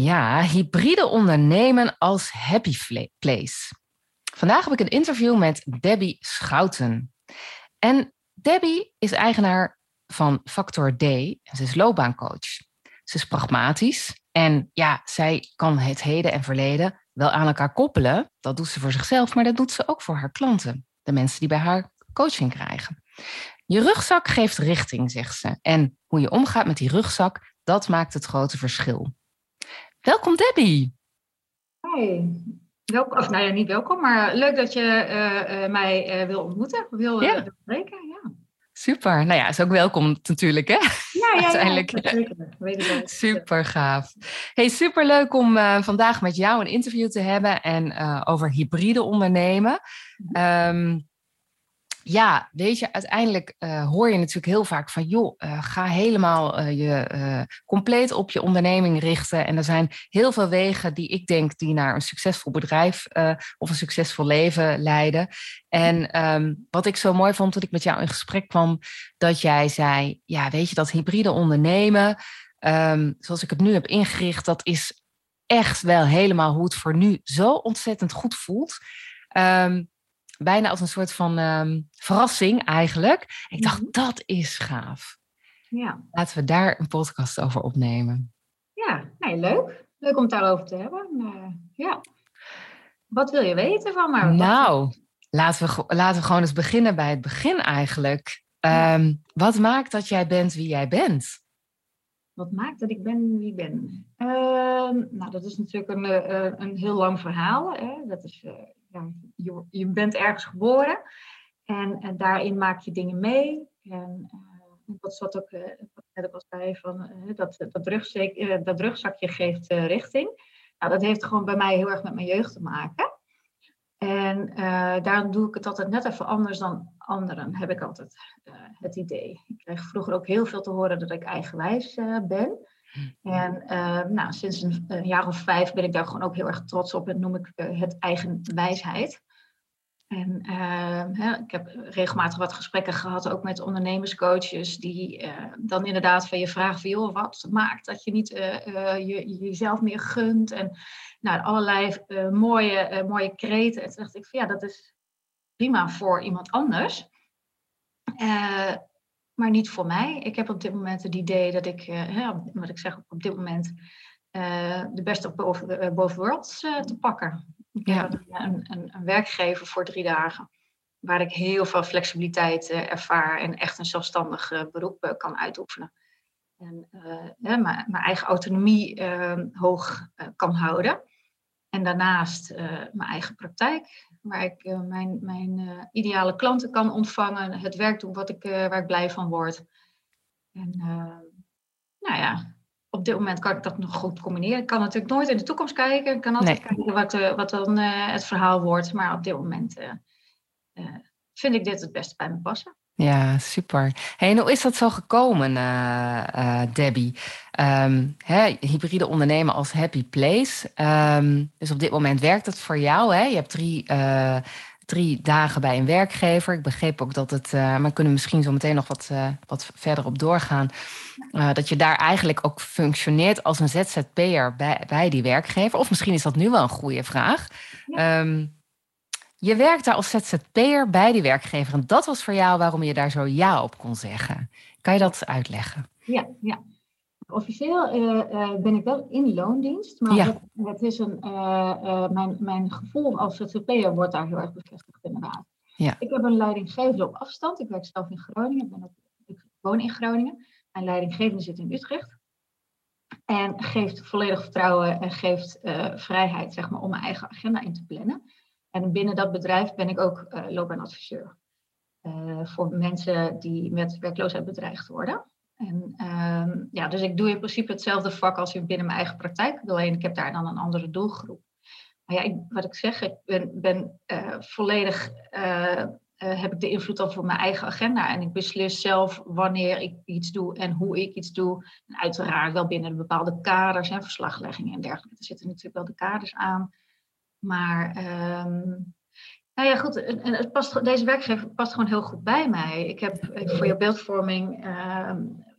Ja, hybride ondernemen als happy place. Vandaag heb ik een interview met Debbie Schouten. En Debbie is eigenaar van Factor D ze is loopbaancoach. Ze is pragmatisch en ja, zij kan het heden en verleden wel aan elkaar koppelen. Dat doet ze voor zichzelf, maar dat doet ze ook voor haar klanten, de mensen die bij haar coaching krijgen. Je rugzak geeft richting, zegt ze. En hoe je omgaat met die rugzak, dat maakt het grote verschil. Welkom Debbie. Hi. Welkom, of nou ja, niet welkom, maar leuk dat je uh, uh, mij uh, wil ontmoeten, wil ja. spreken. Ja. Super. Nou ja, is ook welkom natuurlijk, hè? Ja, ja, Uiteindelijk. ja zeker. Weet super gaaf. Hey, super leuk om vandaag met jou een interview te hebben en over hybride ondernemen. Um, ja, weet je, uiteindelijk uh, hoor je natuurlijk heel vaak van, joh, uh, ga helemaal uh, je compleet op je onderneming richten. En er zijn heel veel wegen die ik denk die naar een succesvol bedrijf of een succesvol leven leiden. En um, wat ik zo mooi vond toen ik met jou in gesprek kwam, dat jij zei, ja, weet je, dat hybride ondernemen, um, zoals ik het nu heb ingericht, dat is echt wel helemaal hoe het voor nu zo ontzettend goed voelt. Um, bijna als een soort van um, verrassing eigenlijk. Ik dacht, mm dat is gaaf. Ja. Laten we daar een podcast over opnemen. Ja, nee, leuk. Leuk om het daarover te hebben. Uh, ja. Wat wil je weten van me? Nou, laten we, laten we gewoon eens beginnen bij het begin eigenlijk. Um, wat maakt dat jij bent wie jij bent? Wat maakt dat ik ben wie ik ben? Uh, nou, dat is natuurlijk een, uh, een heel lang verhaal. Hè? Dat is uh, ja, je, je, bent ergens geboren en, daarin maak je dingen mee. En uh, wat zat ook, uh, net al zei, van, uh, dat, dat, rugzak, dat rugzakje geeft richting. Nou, dat heeft gewoon bij mij heel erg met mijn jeugd te maken. En daarom doe ik het altijd net even anders dan anderen, heb ik altijd het idee. Ik kreeg vroeger ook heel veel te horen dat ik eigenwijs ben. En uh, nou, sinds een, een, jaar of vijf ben ik daar gewoon ook heel erg trots op en noem ik uh, het eigen wijsheid. En uh, hè, ik heb regelmatig wat gesprekken gehad, ook met ondernemerscoaches, die dan inderdaad van je vragen van, joh, wat maakt dat je niet je, jezelf meer gunt? En nou, allerlei mooie, mooie kreten. En toen dacht ik van, ja, dat is prima voor iemand anders maar niet voor mij. Ik heb op dit moment het idee dat ik, uh, wat ik zeg, op dit moment uh, de beste boven, uh, boven worlds te pakken. Ik ja. heb een, een, een, werkgever voor drie dagen, waar ik heel veel flexibiliteit ervaar en echt een zelfstandig beroep kan uitoefenen. En mijn, mijn, eigen autonomie hoog kan houden. En daarnaast mijn eigen praktijk waar ik uh, mijn, mijn uh, ideale klanten kan ontvangen, het werk doen wat ik, uh, waar ik blij van word. En nou ja, op dit moment kan ik dat nog goed combineren. Ik kan natuurlijk nooit in de toekomst kijken. Ik kan altijd nee. kijken wat, wat dan het verhaal wordt. Maar op dit moment vind ik dit het beste bij me passen. Ja, super. Hey, en hoe is dat zo gekomen, uh, uh, Debbie? Um, hè, hybride ondernemen als happy place. Um, dus op dit moment werkt het voor jou. Hè? Je hebt drie, uh, drie dagen bij een werkgever. Ik begreep ook dat het, maar we kunnen misschien zo meteen nog wat, wat verder op doorgaan. dat je daar eigenlijk ook functioneert als een ZZP'er bij, bij die werkgever. Of misschien is dat nu wel een goede vraag. Ja. Um, je werkt daar als ZZP'er bij die werkgever. En dat was voor jou waarom je daar zo ja op kon zeggen. Kan je dat uitleggen? Ja, ja. Officieel uh, uh, ben ik wel in loondienst, maar ja. het, is een, uh, mijn, mijn gevoel als ZZP'er wordt daar heel erg bevestigd inderdaad. Ja. Ik heb een leidinggevende op afstand. Ik werk zelf in Groningen. Ik, ben ik woon in Groningen. Mijn leidinggevende zit in Utrecht. En geeft volledig vertrouwen en geeft vrijheid zeg maar, om mijn eigen agenda in te plannen. En binnen dat bedrijf ben ik ook uh, loopbaanadviseur. Uh, voor mensen die met werkloosheid bedreigd worden. En uh, ja, dus ik doe in principe hetzelfde vak als binnen mijn eigen praktijk. Alleen ik heb daar dan een andere doelgroep. Nou ja, ik, wat ik zeg, ik ben, ben volledig heb ik de invloed over mijn eigen agenda. En ik beslis zelf wanneer ik iets doe en hoe ik iets doe. Uiteraard wel binnen bepaalde kaders en verslagleggingen en dergelijke. Er zitten natuurlijk wel de kaders aan. Maar um, nou ja, goed. En het past, deze werkgever past gewoon heel goed bij mij. Ik heb voor je beeldvorming uh,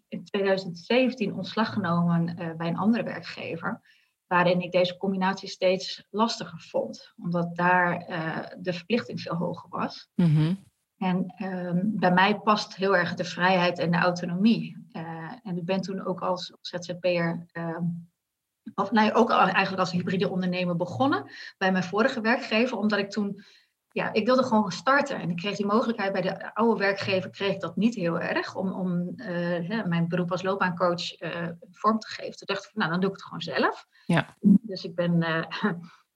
in 2017 ontslag genomen uh, bij een andere werkgever. Waarin ik deze combinatie steeds lastiger vond. Omdat daar uh, de verplichting veel hoger was. Mm En um, bij mij past heel erg de vrijheid en de autonomie. en ik ben toen ook als ZZP'er of nee, ook eigenlijk als hybride ondernemer begonnen bij mijn vorige werkgever, omdat ik toen, ja, ik wilde gewoon starten. En ik kreeg die mogelijkheid bij de oude werkgever, kreeg ik dat niet heel erg, om, om uh, mijn beroep als loopbaancoach uh, vorm te geven. Toen dacht ik, nou, dan doe ik het gewoon zelf. Ja. Dus ik ben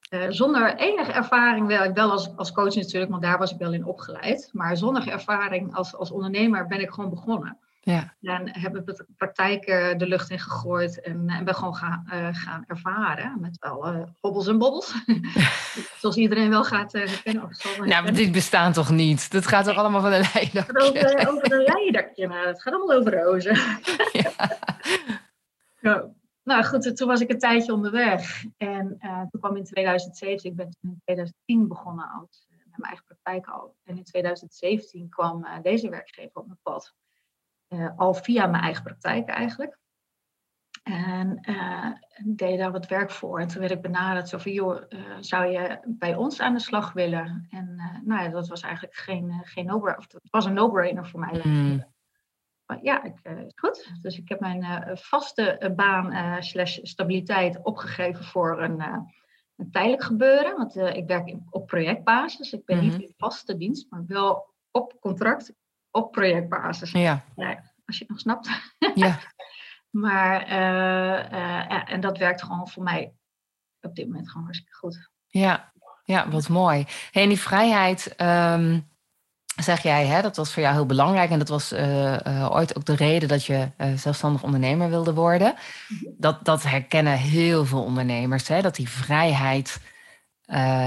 uh, zonder enige ervaring, wel, wel als, als coach natuurlijk, want daar was ik wel in opgeleid, maar zonder ervaring als, als ondernemer ben ik gewoon begonnen. Ja. En hebben we de praktijk de lucht in gegooid en, en ben gewoon gaan, uh, gaan ervaren. Met wel uh, hobbels en bobbels. Zoals iedereen wel gaat uh, herkennen. nou, maar dit bestaan toch niet? Dat gaat toch allemaal van een leidertje? Over, over een leidertje. Nou, het gaat allemaal over rozen. ja. Nou goed, toen was ik een tijdje onderweg. En toen kwam in 2007, ik ben toen in 2010 begonnen als, met mijn eigen praktijk al. En in 2017 kwam deze werkgever op mijn pad. Eh, al via mijn eigen praktijk eigenlijk. En uh, deed daar wat werk voor. En toen werd ik benaderd zo van, joh, uh, zou je bij ons aan de slag willen? En uh, nou ja, dat was eigenlijk geen, geen no-brainer. Het was een no-brainer voor mij. Mm. Maar ja, ik, goed. Dus ik heb mijn vaste baan slash stabiliteit opgegeven voor een, een tijdelijk gebeuren. Want ik werk op projectbasis. Ik ben niet mhm. in vaste dienst, maar wel op contract op projectbasis. Ja. als je het nog snapt. Ja. maar, uh, en dat werkt gewoon voor mij op dit moment gewoon hartstikke goed. Ja, ja wat mooi. en die vrijheid, um, zeg jij, hè, dat was voor jou heel belangrijk. En dat was uh, ooit ook de reden dat je zelfstandig ondernemer wilde worden. Mhm. Dat, dat herkennen heel veel ondernemers, hè, dat die vrijheid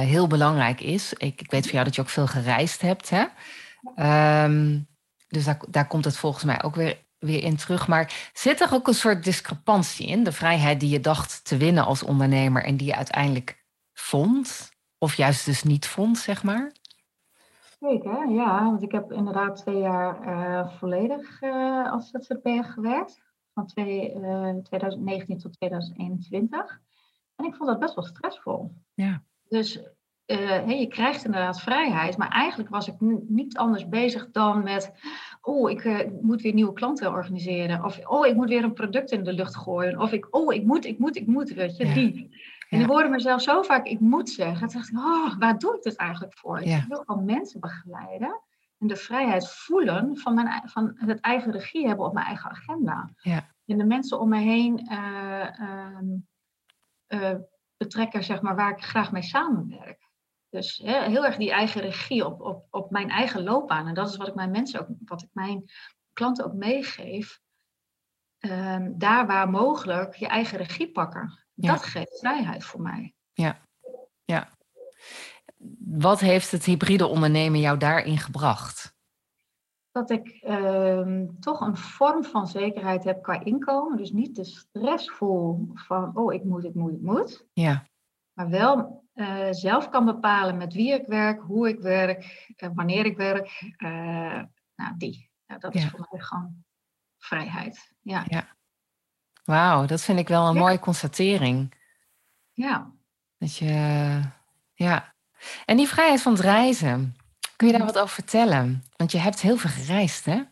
heel belangrijk is. Ik, ik weet van jou dat je ook veel gereisd hebt. Hè? Um, dus daar, daar komt het volgens mij ook weer, weer in terug. Maar zit er ook een soort discrepantie in? De vrijheid die je dacht te winnen als ondernemer en die je uiteindelijk vond? Of juist dus niet vond, zeg maar? Zeker, ja. Want ik heb inderdaad twee jaar uh, volledig uh, als ZZP'er gewerkt. Van twee, uh, eh, 2019 tot 2021. En ik vond dat best wel stressvol. Ja. Dus uh, je krijgt inderdaad vrijheid, maar eigenlijk was ik niet anders bezig dan met, oh, ik uh, moet weer nieuwe klanten organiseren, of oh, ik moet weer een product in de lucht gooien, of ik, oh, ik moet, ik moet, ik moet, weet je, die. En ik hoorde mezelf zo vaak, ik moet zeggen, dacht ik, oh, waar doe ik dit eigenlijk voor? Ik wil gewoon mensen begeleiden en de vrijheid voelen van, mijn, van het eigen regie hebben op mijn eigen agenda. Ja. En de mensen om me heen uh, betrekken, zeg maar, waar ik graag mee samenwerk. Dus hè, heel erg die eigen regie op, op, op mijn eigen loopbaan. En dat is wat ik mijn mensen ook, wat ik mijn klanten ook meegeef. Um, daar waar mogelijk je eigen regie pakken. Dat geeft vrijheid voor mij. Ja, ja. Wat heeft het hybride ondernemen jou daarin gebracht? Dat ik um, toch een vorm van zekerheid heb qua inkomen. Dus niet de stress voel van, oh, ik moet, ik moet, ik moet. Ja. Maar wel uh, zelf kan bepalen met wie ik werk, hoe ik werk, uh, wanneer ik werk. Uh, nou, die. Ja, dat is voor mij gewoon vrijheid. Ja. ja. Wauw, dat vind ik wel een ja. mooie constatering. Ja. Dat je, ja. En die vrijheid van het reizen, kun je daar wat over vertellen? Want je hebt heel veel gereisd, hè?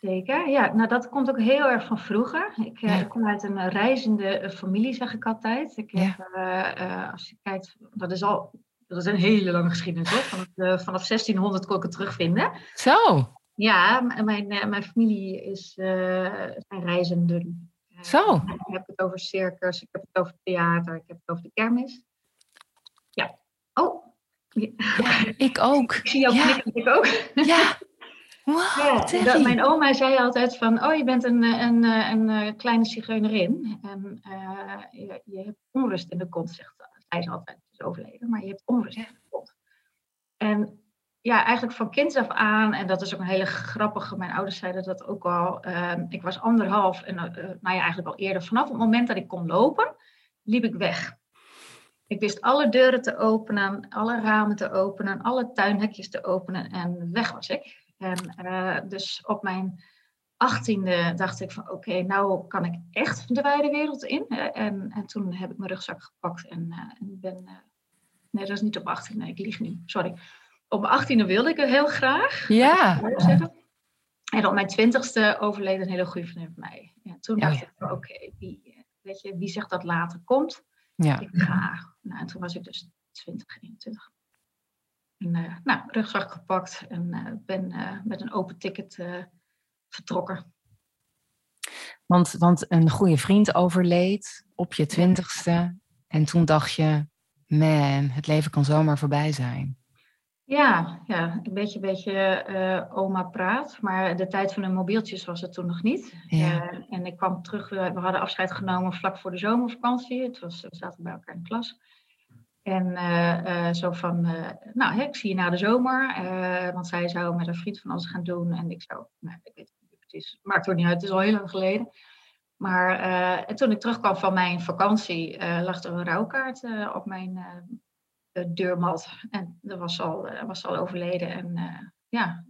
Zeker, ja. Nou, dat komt ook heel erg van vroeger. Ik, uh, ik kom uit een reizende eh, familie, zeg ik altijd. Ik heb, uh, als je kijkt, dat is al dat is een hele lange geschiedenis, hoor. Vanaf, vanaf 1600 kon ik het terugvinden. Zo? Ja, mijn, mijn familie is zijn reizende. Zo? Ik heb het over circus, ik heb het over theater, ik heb het over de kermis. Ja. Oh. Ja, ik ook. Ik zie jou ja. knikken, ik ook. Ja. Wow, ja, dat, mijn oma zei altijd van, oh je bent een, een, een, een kleine zigeunerin. En uh, je, je, hebt onrust in de kont, zegt, zei ze altijd. is overleden, maar je hebt onrust in je kont. En ja, eigenlijk van kinds af aan, en dat is ook een hele grappige, mijn ouders zeiden dat ook al. Ehm, ik was anderhalf en uh, nou ja, eigenlijk al eerder. Vanaf het moment dat ik kon lopen, liep ik weg. Ik wist alle deuren te openen, alle ramen te openen, alle tuinhekjes te openen en weg was ik. En uh, dus op mijn achttiende dacht ik van oké, okay, nou kan ik echt de wijde wereld in. En, en toen heb ik mijn rugzak gepakt en, uh, en ben... nee, dat is niet op 18, nee, ik lieg nu, sorry op mijn achttiende wilde ik het heel graag. Ja. En op mijn twintigste overleed een hele goede vriendin van mij. Ja, toen dacht oh, ik, oké, wie, weet je, wie zegt dat later komt? Ja. Ik ga. Nou, en toen was ik dus 20, 21. En, uh, nou, rugzak gepakt en uh, ben uh, met een open ticket vertrokken. Want, want een goede vriend overleed op je twintigste. En toen dacht je, man, het leven kan zomaar voorbij zijn. Ja, ja, een beetje, beetje uh, oma praat. Maar de tijd van de mobieltjes was het toen nog niet. Ja. Uh, en ik kwam terug, we, we, hadden afscheid genomen vlak voor de zomervakantie. Het was, we zaten bij elkaar in de klas. En uh, zo van, nou, hè, ik zie je na de zomer. want zij zou met een vriend van ons gaan doen. En ik zou, nou, ik weet niet, het is, maakt er niet uit, het is al heel lang geleden. Maar en toen ik terugkwam van mijn vakantie, lag er een rouwkaart op mijn deurmat. En dat was al, was al overleden. En ja,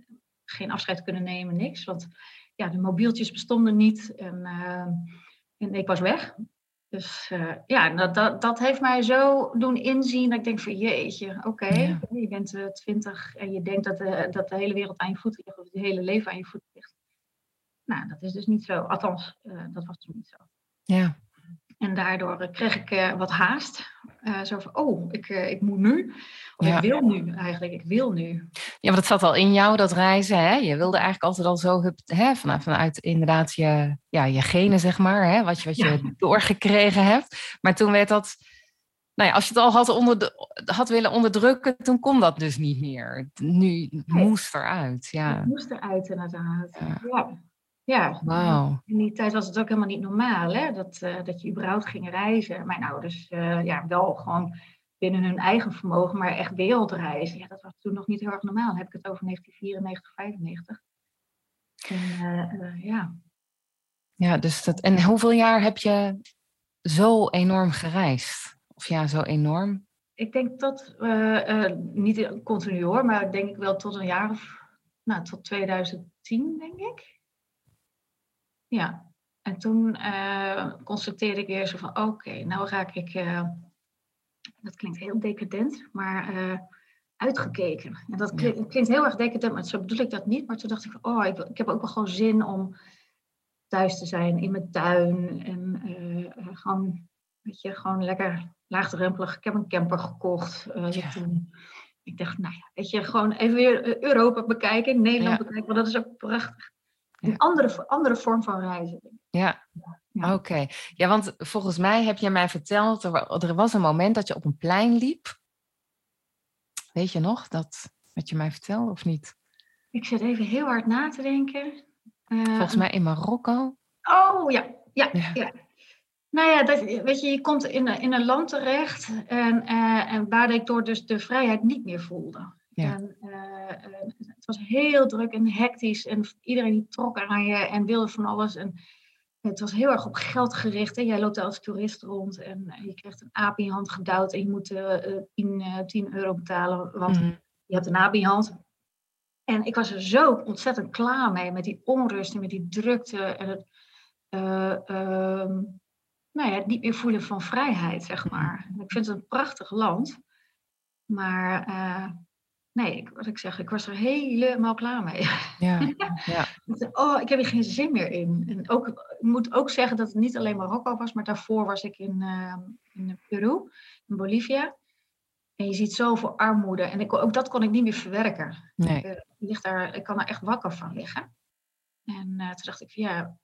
geen afscheid kunnen nemen, niks. Want ja, de mobieltjes bestonden niet. En, en ik was weg. Dus ja, dat, dat, dat heeft mij zo doen inzien dat ik denk van jeetje, oké, okay, ja. je bent twintig en je denkt dat de, dat de hele wereld aan je voeten ligt, of het hele leven aan je voeten ligt. Nou, dat is dus niet zo. Althans, dat was toen niet zo. Ja. En daardoor kreeg ik wat haast. Uh, zo van, oh, ik, ik moet nu. Of ja. ik wil nu eigenlijk, ik wil nu. Ja, want het zat al in jou, dat reizen. Hè? Je wilde eigenlijk altijd al zo hè, vanuit, vanuit inderdaad je, ja, je genen, zeg maar. Hè? Wat je, wat je ja. doorgekregen hebt. Maar toen werd dat... Nou ja, als je het al had, onder de, had willen onderdrukken, toen kon dat dus niet meer. Nu nee. moest eruit, ja. Het moest eruit, inderdaad. Ja. ja. Ja, wow. in die tijd was het ook helemaal niet normaal hè? Dat, uh, dat je überhaupt ging reizen. Mijn ouders, uh, ja, wel gewoon binnen hun eigen vermogen, maar echt wereldreizen. Ja, dat was toen nog niet heel erg normaal. Dan heb ik het over 1994, 95. En uh, ja. Ja, dus dat. En hoeveel jaar heb je zo enorm gereisd? Of ja, zo enorm? Ik denk tot, niet continu hoor, maar ik denk wel tot een jaar of, nou, tot 2010, denk ik. Ja, en toen uh, constateerde ik weer zo van, oké, okay, nou raak ik, uh, dat klinkt heel decadent, maar uh, uitgekeken. En dat klinkt, ja. klinkt, heel erg decadent, maar zo bedoel ik dat niet. Maar toen dacht ik van, oh, ik, ik heb ook wel gewoon zin om thuis te zijn in mijn tuin. En gewoon, weet je, gewoon lekker laagdrempelig. Ik heb een camper gekocht. Ja. Toen, ik dacht, nou ja, weet je, gewoon even weer Europa bekijken, Nederland ja. bekijken, want dat is ook prachtig. Een andere, andere vorm van reizen. Ja, ja. oké. Okay. Ja, want volgens mij heb je mij verteld, er, er was een moment dat je op een plein liep. Weet je nog dat, wat je mij vertelde of niet? Ik zit even heel hard na te denken. Uh, volgens mij in Marokko. Oh ja, ja, ja. ja. Nou ja, dat, weet je, je komt in, in een land terecht en, uh, en waar ik door dus de vrijheid niet meer voelde. Ja. En, uh, het was heel druk en hectisch en iedereen trok aan je en wilde van alles. En het was heel erg op geld gericht. Hè? Jij loopt als toerist rond en je krijgt een aap in je hand gedouwd en je moet uh, 10, 10, euro betalen, want mm -hmm. je hebt een aap in je hand. En ik was er zo ontzettend klaar mee met die onrust en met die drukte en het, uh, uh, nou ja, het niet meer voelen van vrijheid, zeg maar. Ik vind het een prachtig land, maar uh, nee, ik, wat ik zeg, ik was er helemaal klaar mee. Ja, ja. oh, ik heb er geen zin meer in. En ook, ik moet ook zeggen dat het niet alleen Marokko was, maar daarvoor was ik in, uh, in Peru, in Bolivia. En je ziet zoveel armoede. En ik, ook dat kon ik niet meer verwerken. Nee. Ik, uh, ligt daar, ik kan er echt wakker van liggen. En uh, toen dacht ik, ja,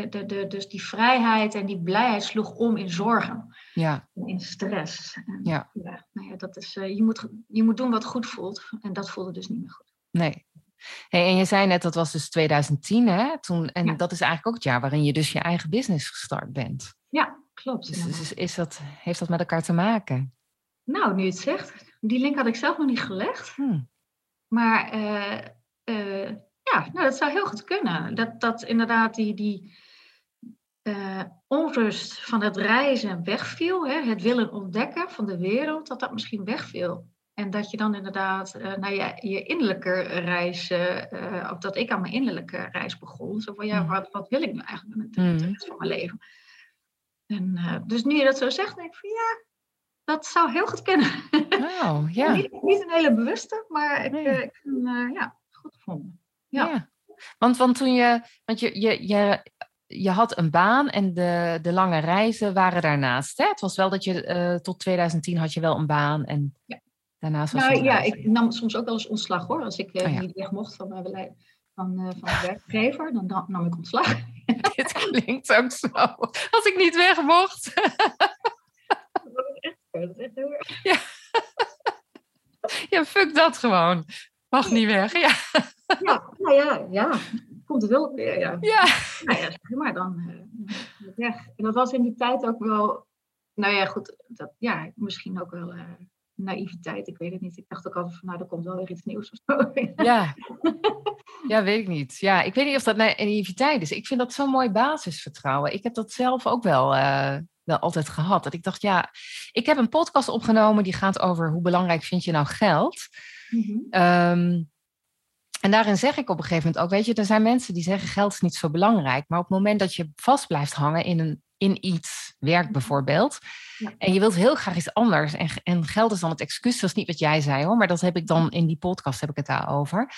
de, de, de, dus die vrijheid en die blijheid sloeg om in zorgen. Ja. In stress. En, ja. ja, nou ja dat is, uh, je, moet, je moet doen wat goed voelt. En dat voelde dus niet meer goed. Nee. Hey, en je zei net, dat was dus 2010, hè? Toen, en ja. dat is eigenlijk ook het jaar waarin je dus je eigen business gestart bent. Ja, klopt. Dus, dus is dat, heeft dat met elkaar te maken? Nou, nu het zegt, die link had ik zelf nog niet gelegd. Hmm. Maar eh, eh, ja, nou, dat zou heel goed kunnen. Dat, dat inderdaad die, die eh, onrust van het reizen wegviel. Hè, het willen ontdekken van de wereld, dat dat misschien wegviel. En dat je dan inderdaad uh, naar je, je innerlijke reis, uh, of dat ik aan mijn innerlijke reis begon. Zo van, ja, Mm. wat, wat wil ik nu eigenlijk met de, de Mm. rest van mijn leven? En, eh, dus nu je dat zo zegt, denk ik van, ja, dat zou heel goed kunnen. Oh, ja. niet, niet een hele bewuste, maar ik, Nee. eh, ik vind hem, eh, ja, goed gevonden. Ja. Ja. Want, want toen je, want je, je, je, je had een baan en de, de lange reizen waren daarnaast. Hè? Het was wel dat je eh, tot 2010 had je wel een baan en Ja. daarnaast was Nou ja, ik nam soms ook wel eens ontslag hoor. Als ik eh, Oh ja. niet weg mocht van mijn beleid. Van, eh, van de werkgever, dan nam, nam ik ontslag. Dit klinkt ook zo. Als ik niet weg mocht. Dat is echt heel erg. ja, fuck dat gewoon. Mag niet weg. Ja. Ja, nou ja, ja. Komt het wel op weer, ja. ja. Nou ja, zeg maar dan eh, weg. En dat was in die tijd ook wel, nou ja, goed, dat, ja, misschien ook wel eh, naïviteit, ik weet het niet. Ik dacht ook altijd van, nou, er komt wel weer iets nieuws of zo. Ja. ja, weet ik niet. Ja, ik weet niet of dat naïviteit is. Ik vind dat zo'n mooi basisvertrouwen. Ik heb dat zelf ook wel, eh, wel altijd gehad. Dat ik dacht, ja, ik heb een podcast opgenomen die gaat over hoe belangrijk vind je nou geld. Ehm, en daarin zeg ik op een gegeven moment ook, weet je, er zijn mensen die zeggen geld is niet zo belangrijk. Maar op het moment dat je vast blijft hangen in, een, in iets, werk bijvoorbeeld, Ja. en je wilt heel graag iets anders, en, en geld is dan het excuus, dat is niet wat jij zei hoor, maar dat heb ik dan in die podcast, heb ik het daarover.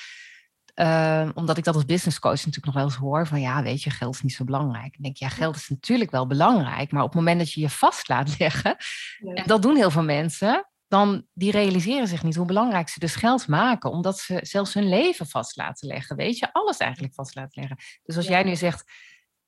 Ehm, omdat ik dat als business coach natuurlijk nog wel eens hoor, van ja, weet je, geld is niet zo belangrijk. Dan denk ik, ja, geld is natuurlijk wel belangrijk, maar op het moment dat je je vast laat leggen, Ja. en dat doen heel veel mensen, dan die realiseren zich niet hoe belangrijk ze dus geld maken, omdat ze zelfs hun leven vast laten leggen. Weet je, alles eigenlijk vast laten leggen. Dus als Ja. jij nu zegt,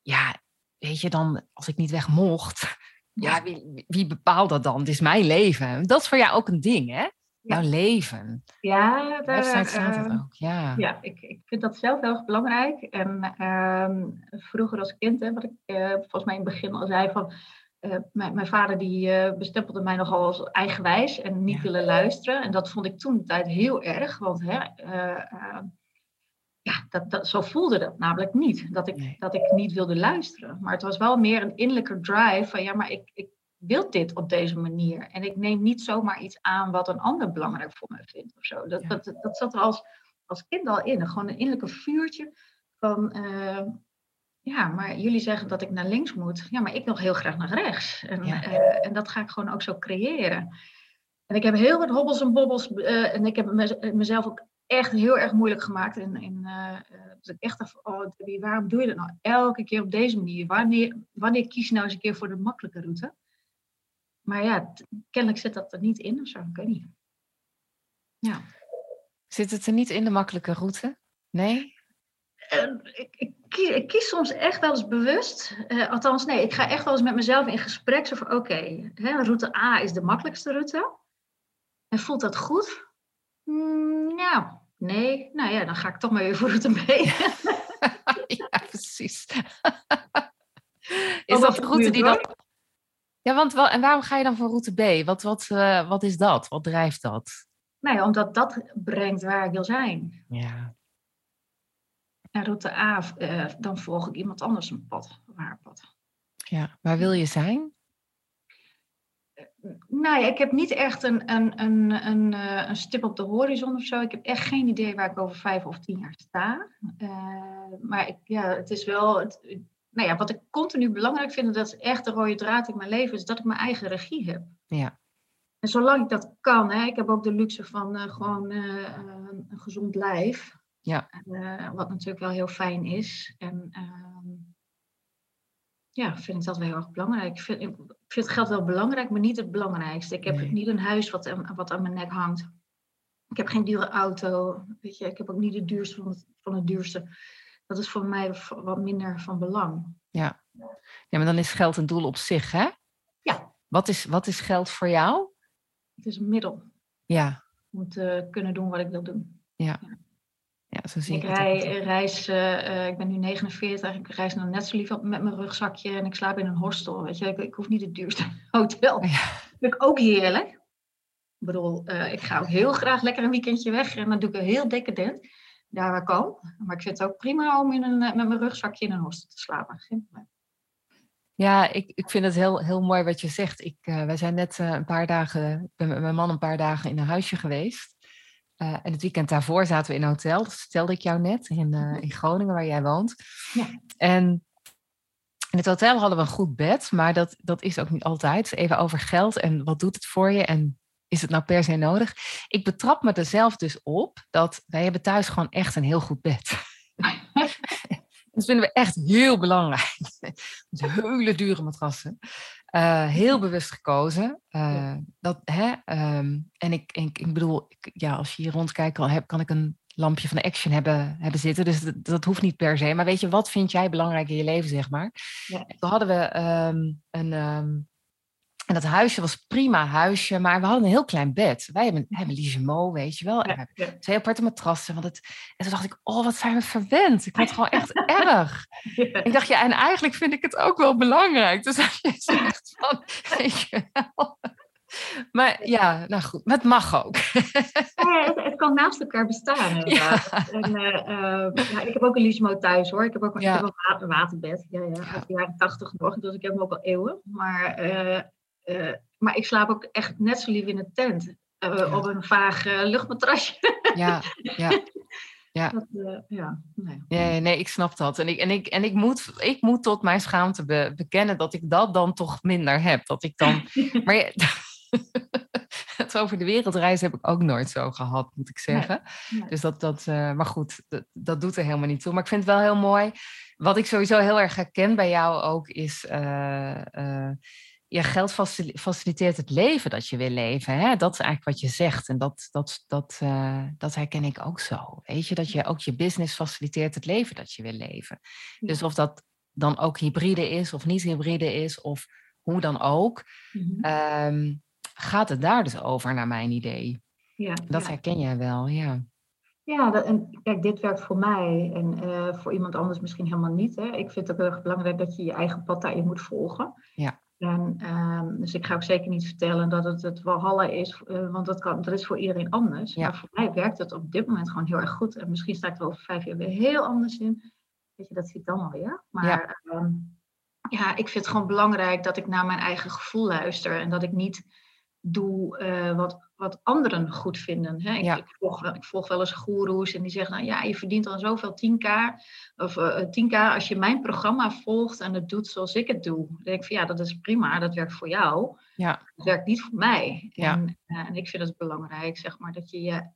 ja, weet je, dan als ik niet weg mocht, ja, wie, wie bepaalt dat dan? Het is mijn leven. Dat is voor jou ook een ding, hè? Jouw leven. Ja, daar, staat het eh, ook, ja. Ja, ik, ik vind dat zelf heel erg belangrijk. En ehm, vroeger als kind, hè, wat ik eh, volgens mij in het begin al zei, van eh, mijn, mijn vader die eh, bestempelde mij nogal als eigenwijs en niet Ja. willen luisteren. En dat vond ik toen de tijd heel erg, want hè, eh, ja, dat, dat, zo voelde dat namelijk niet, dat ik, Nee. dat ik niet wilde luisteren. Maar het was wel meer een innerlijke drive van ja, maar ik, ik wil dit op deze manier. En ik neem niet zomaar iets aan wat een ander belangrijk voor mij vindt of zo. Dat, Ja. dat, dat zat er als, als kind al in. Gewoon een innerlijke vuurtje van, ja, maar jullie zeggen dat ik naar links moet. Ja, maar ik wil heel graag naar rechts. En, Ja. eh, en dat ga ik gewoon ook zo creëren. En ik heb heel wat hobbels en bobbels. eh, en ik heb mez- mezelf ook echt heel ererg moeilijk gemaakt. In, in, eh, dus ik echt dacht, oh waarom doe je dat nou elke keer op deze manier? Wanneer, wanneer kies je nou eens een keer voor de makkelijke route? Maar ja, kennelijk zit dat er niet in of zo. Ik weet niet. Ja. Zit het er niet in de makkelijke route? Nee? Eh, ik, ik, kies, ik kies soms echt wel eens bewust. eh, althans, nee, ik ga echt wel eens met mezelf in gesprek. Zo van, oké, route A is de makkelijkste route. En voelt dat goed? Mm, nou, nee. Nou ja, dan ga ik toch maar weer voor route B. ja, precies. Is dat de route die dan... Ja, want wel, en waarom ga je dan voor route B? Wat, wat, eh, wat is dat? Wat drijft dat? nou ja, omdat dat brengt waar ik wil zijn. Ja, En route A, eh, dan volg ik iemand anders een pad, waar pad. ja. waar wil je zijn? Nou ja, ik heb niet echt een, een, een, een, eh, een stip op de horizon of zo. Ik heb echt geen idee waar ik over vijf of tien jaar sta. Eh, maar ik, ja, het is wel. Het, nou ja, wat ik continu belangrijk vind, dat is echt de rode draad in mijn leven, is dat ik mijn eigen regie heb. Ja, En zolang ik dat kan, hè, ik heb ook de luxe van eh, gewoon eh, eh, een gezond lijf. Ja. Eh, wat natuurlijk wel heel fijn is. En ehm, ja, vind ik dat wel heel erg belangrijk. Ik vind, ik vind geld wel belangrijk, maar niet het belangrijkste. Ik heb Nee. niet een huis wat, aan- wat aan mijn nek hangt. Ik heb geen dure auto. Weet je, ik heb ook niet de duurste van het, van het duurste. Dat is voor mij wat minder van belang. ja, maar dan is geld een doel op zich, hè? Ja. Wat is, wat is geld voor jou? Het is een middel Ja, om te kunnen doen wat ik wil doen. ja zo zie Ik ik rij, reis, eh, eh, ik ben nu 49, ik reis nog net zo lief op met mijn rugzakje en ik slaap in een hostel. Weet je, ik, ik hoef niet het duurste hotel. Ja. Dat vind ik ook heerlijk. Ik bedoel, ik ga ook heel graag lekker een weekendje weg en dan doe ik een heel decadent daar waar ik kom. Maar ik vind het ook prima om in een, met mijn rugzakje in een hostel te slapen. Geen probleem. Ja, ik, ik vind het heel, heel mooi wat je zegt. Ik, uh, wij zijn net uh, een paar dagen, ik ben met mijn man een paar dagen in een huisje geweest. Uh, en het weekend daarvoor zaten we in een hotel. Dat vertelde ik jou net, in, in Groningen, waar jij woont. Ja. En in het hotel hadden we een goed bed, maar dat, dat is ook niet altijd. Even over geld en wat doet het voor je en is het nou per se nodig? Ik betrap me er zelf dus op dat wij hebben thuis gewoon echt een heel goed bed. Dat vinden we echt heel belangrijk. Hele dure matrassen. Uh, heel bewust gekozen. Uh, dat, hè, um, en ik, ik, ik bedoel, ik, ja, als je hier rondkijkt, kan, heb, kan ik een lampje van de Action hebben, hebben zitten. Dus dat, dat, hoeft niet per se. Maar weet je, wat vind jij belangrijk in je leven, zeg maar? Ja. Toen hadden we um, een, um, en dat huisje was prima huisje, maar we hadden een heel klein bed. Wij hebben, hebben Ligemo, weet je wel. En we hebben twee aparte matrassen. Want het, en toen dacht ik, oh, wat zijn we verwend. Ik vond het gewoon echt erg. Ik dacht, ja, en eigenlijk vind ik het ook wel belangrijk. Dus je zegt van, weet je wel. Maar ja, nou goed, maar het mag ook. Ja, het, kan naast elkaar bestaan. Ja. En, uh, uh, ja, ik heb ook een Ligemo thuis hoor. Ik heb ook, ja. ik heb een waterbed. Ja, ja, uit de jaren tachtig nog. Dus ik heb hem ook al eeuwen. Maar uh, uh, maar ik slaap ook echt net zo lief in een tent. Uh, op een vaag uh, luchtmatrasje. Ja, ja. Ja. Dat, ja, nee. nee. nee, ik snap dat. En ik, en ik, en ik, moet, ik moet tot mijn schaamte be, bekennen dat ik dat dan toch minder heb. Dat ik dan. maar ja, het over de wereldreis heb ik ook nooit zo gehad, moet ik zeggen. Nee, Dus dat, dat maar goed, dat, dat, doet er helemaal niet toe. Maar ik vind het wel heel mooi. Wat ik sowieso heel erg herken bij jou ook is ja, geld faciliteert het leven dat je wil leven. Hè? Dat is eigenlijk wat je zegt. En dat, dat, dat, uh, dat herken ik ook zo. Weet je, dat je ook je business faciliteert het leven dat je wil leven. Dus of dat dan ook hybride is of niet hybride is, of hoe dan ook, mm-hmm. um, gaat het daar dus over, naar mijn idee. Ja, dat herken jij wel, ja. Ja, dat, en kijk, dit werkt voor mij en uh, voor iemand anders misschien helemaal niet. Hè. Ik vind het ook heel erg belangrijk dat je je eigen pad daarin moet volgen. Ja. En, um, dus ik ga ook zeker niet vertellen dat het het Walhalla is, uh, want dat, kan, dat is voor iedereen anders. Ja. Maar voor mij werkt het op dit moment gewoon heel erg goed. En misschien sta ik er over vijf jaar weer heel anders in. Weet je, dat zie ik dan alweer. Maar ja. Um, ja, ik vind het gewoon belangrijk dat ik naar mijn eigen gevoel luister. En dat ik niet doe uh, wat, wat anderen goed vinden. Hè? Ik, ik, volg, ik, volg, wel eens goeroes en die zeggen, nou ja, je verdient dan zoveel 10k. Of uh, eh, 10k als je mijn programma volgt en het doet zoals ik het doe. Dan denk ik van ja, dat is prima, dat werkt voor jou. Ja. Dat werkt niet voor mij. Ja. En, uh, en ik vind het belangrijk, zeg maar, dat je je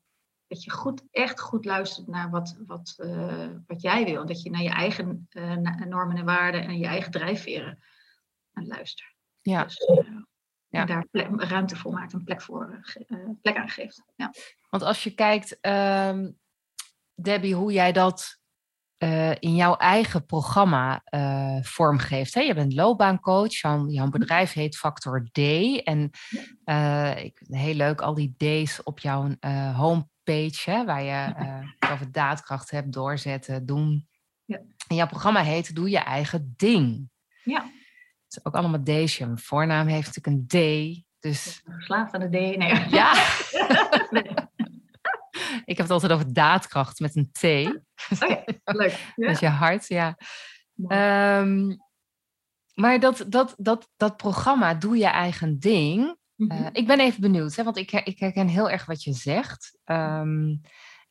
dat je goed, echt goed luistert naar wat, wat, wat jij wil. Dat je naar je eigen normen en waarden en je eigen drijfveren luistert. Ja. Dus, ja. En daar plek, ruimte voor maakt, een plek, voor, uh, plek aan geeft. Ja. Want als je kijkt, um, Debbie, hoe jij dat uh, in jouw eigen programma uh, vormgeeft. Hè? Je bent loopbaancoach, jouw, jouw mhm. bedrijf heet Factor D. En ik, heel leuk, al die D's op jouw homepage, hè, waar je over daadkracht hebt, doorzetten, doen. Ja. En jouw programma heet Doe je eigen ding. Ja ook allemaal D's. Mijn voornaam heeft natuurlijk een D. Dus... Verslaafd aan de D, nee. Ja. Ik heb het altijd over daadkracht met een T. Oké, leuk. Ja. Met je hart, ja. Um, maar dat, dat, dat, dat programma, doe je eigen ding. Mm -hmm. uh, ik ben even benieuwd, hè, want ik, ik herken heel erg wat je zegt. Um,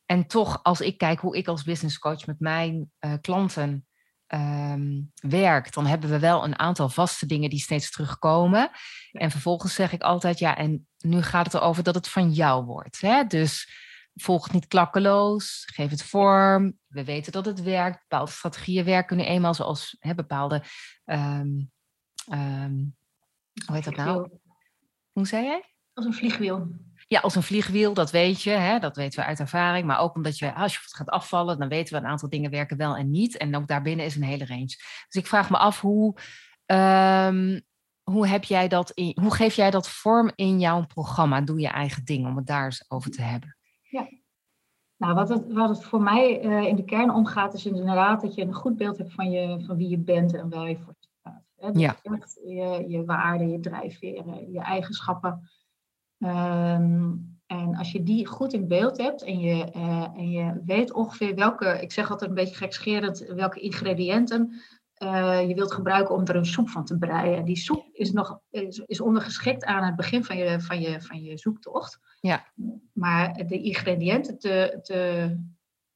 en toch, als ik kijk hoe ik als business coach met mijn uh, klanten um, werkt, dan hebben we wel een aantal vaste dingen die steeds terugkomen. En vervolgens zeg ik altijd, ja, en nu gaat het erover dat het van jou wordt. Hè? Dus volg het niet klakkeloos, geef het vorm. We weten dat het werkt. Bepaalde strategieën werken nu eenmaal zoals hè, bepaalde. Um, um, hoe heet dat nou? Hoe zei jij? Als een vliegwiel. Ja, als een vliegwiel, dat weet je, hè, dat weten we uit ervaring. Maar ook omdat je, als je gaat afvallen, dan weten we een aantal dingen werken wel en niet. En ook daarbinnen is een hele range. Dus ik vraag me af hoe, um, hoe, heb jij dat in, hoe geef jij dat vorm in jouw programma? Doe je eigen ding om het daar eens over te hebben. Ja. Nou, wat het, wat het voor mij uh, in de kern omgaat, is inderdaad dat je een goed beeld hebt van, je, van wie je bent en waar je voor staat. Hè? Dus ja. echt je, je waarden, je drijfveren, je eigenschappen Ehm, en als je die goed in beeld hebt en je, uh, en je weet ongeveer welke, ik zeg altijd een beetje gekscherend, welke ingrediënten uh, je wilt gebruiken om er een soep van te breien. Die soep is, nog, is, is ondergeschikt aan het begin van je, van je, van je zoektocht. Ja. Maar de ingrediënten te, te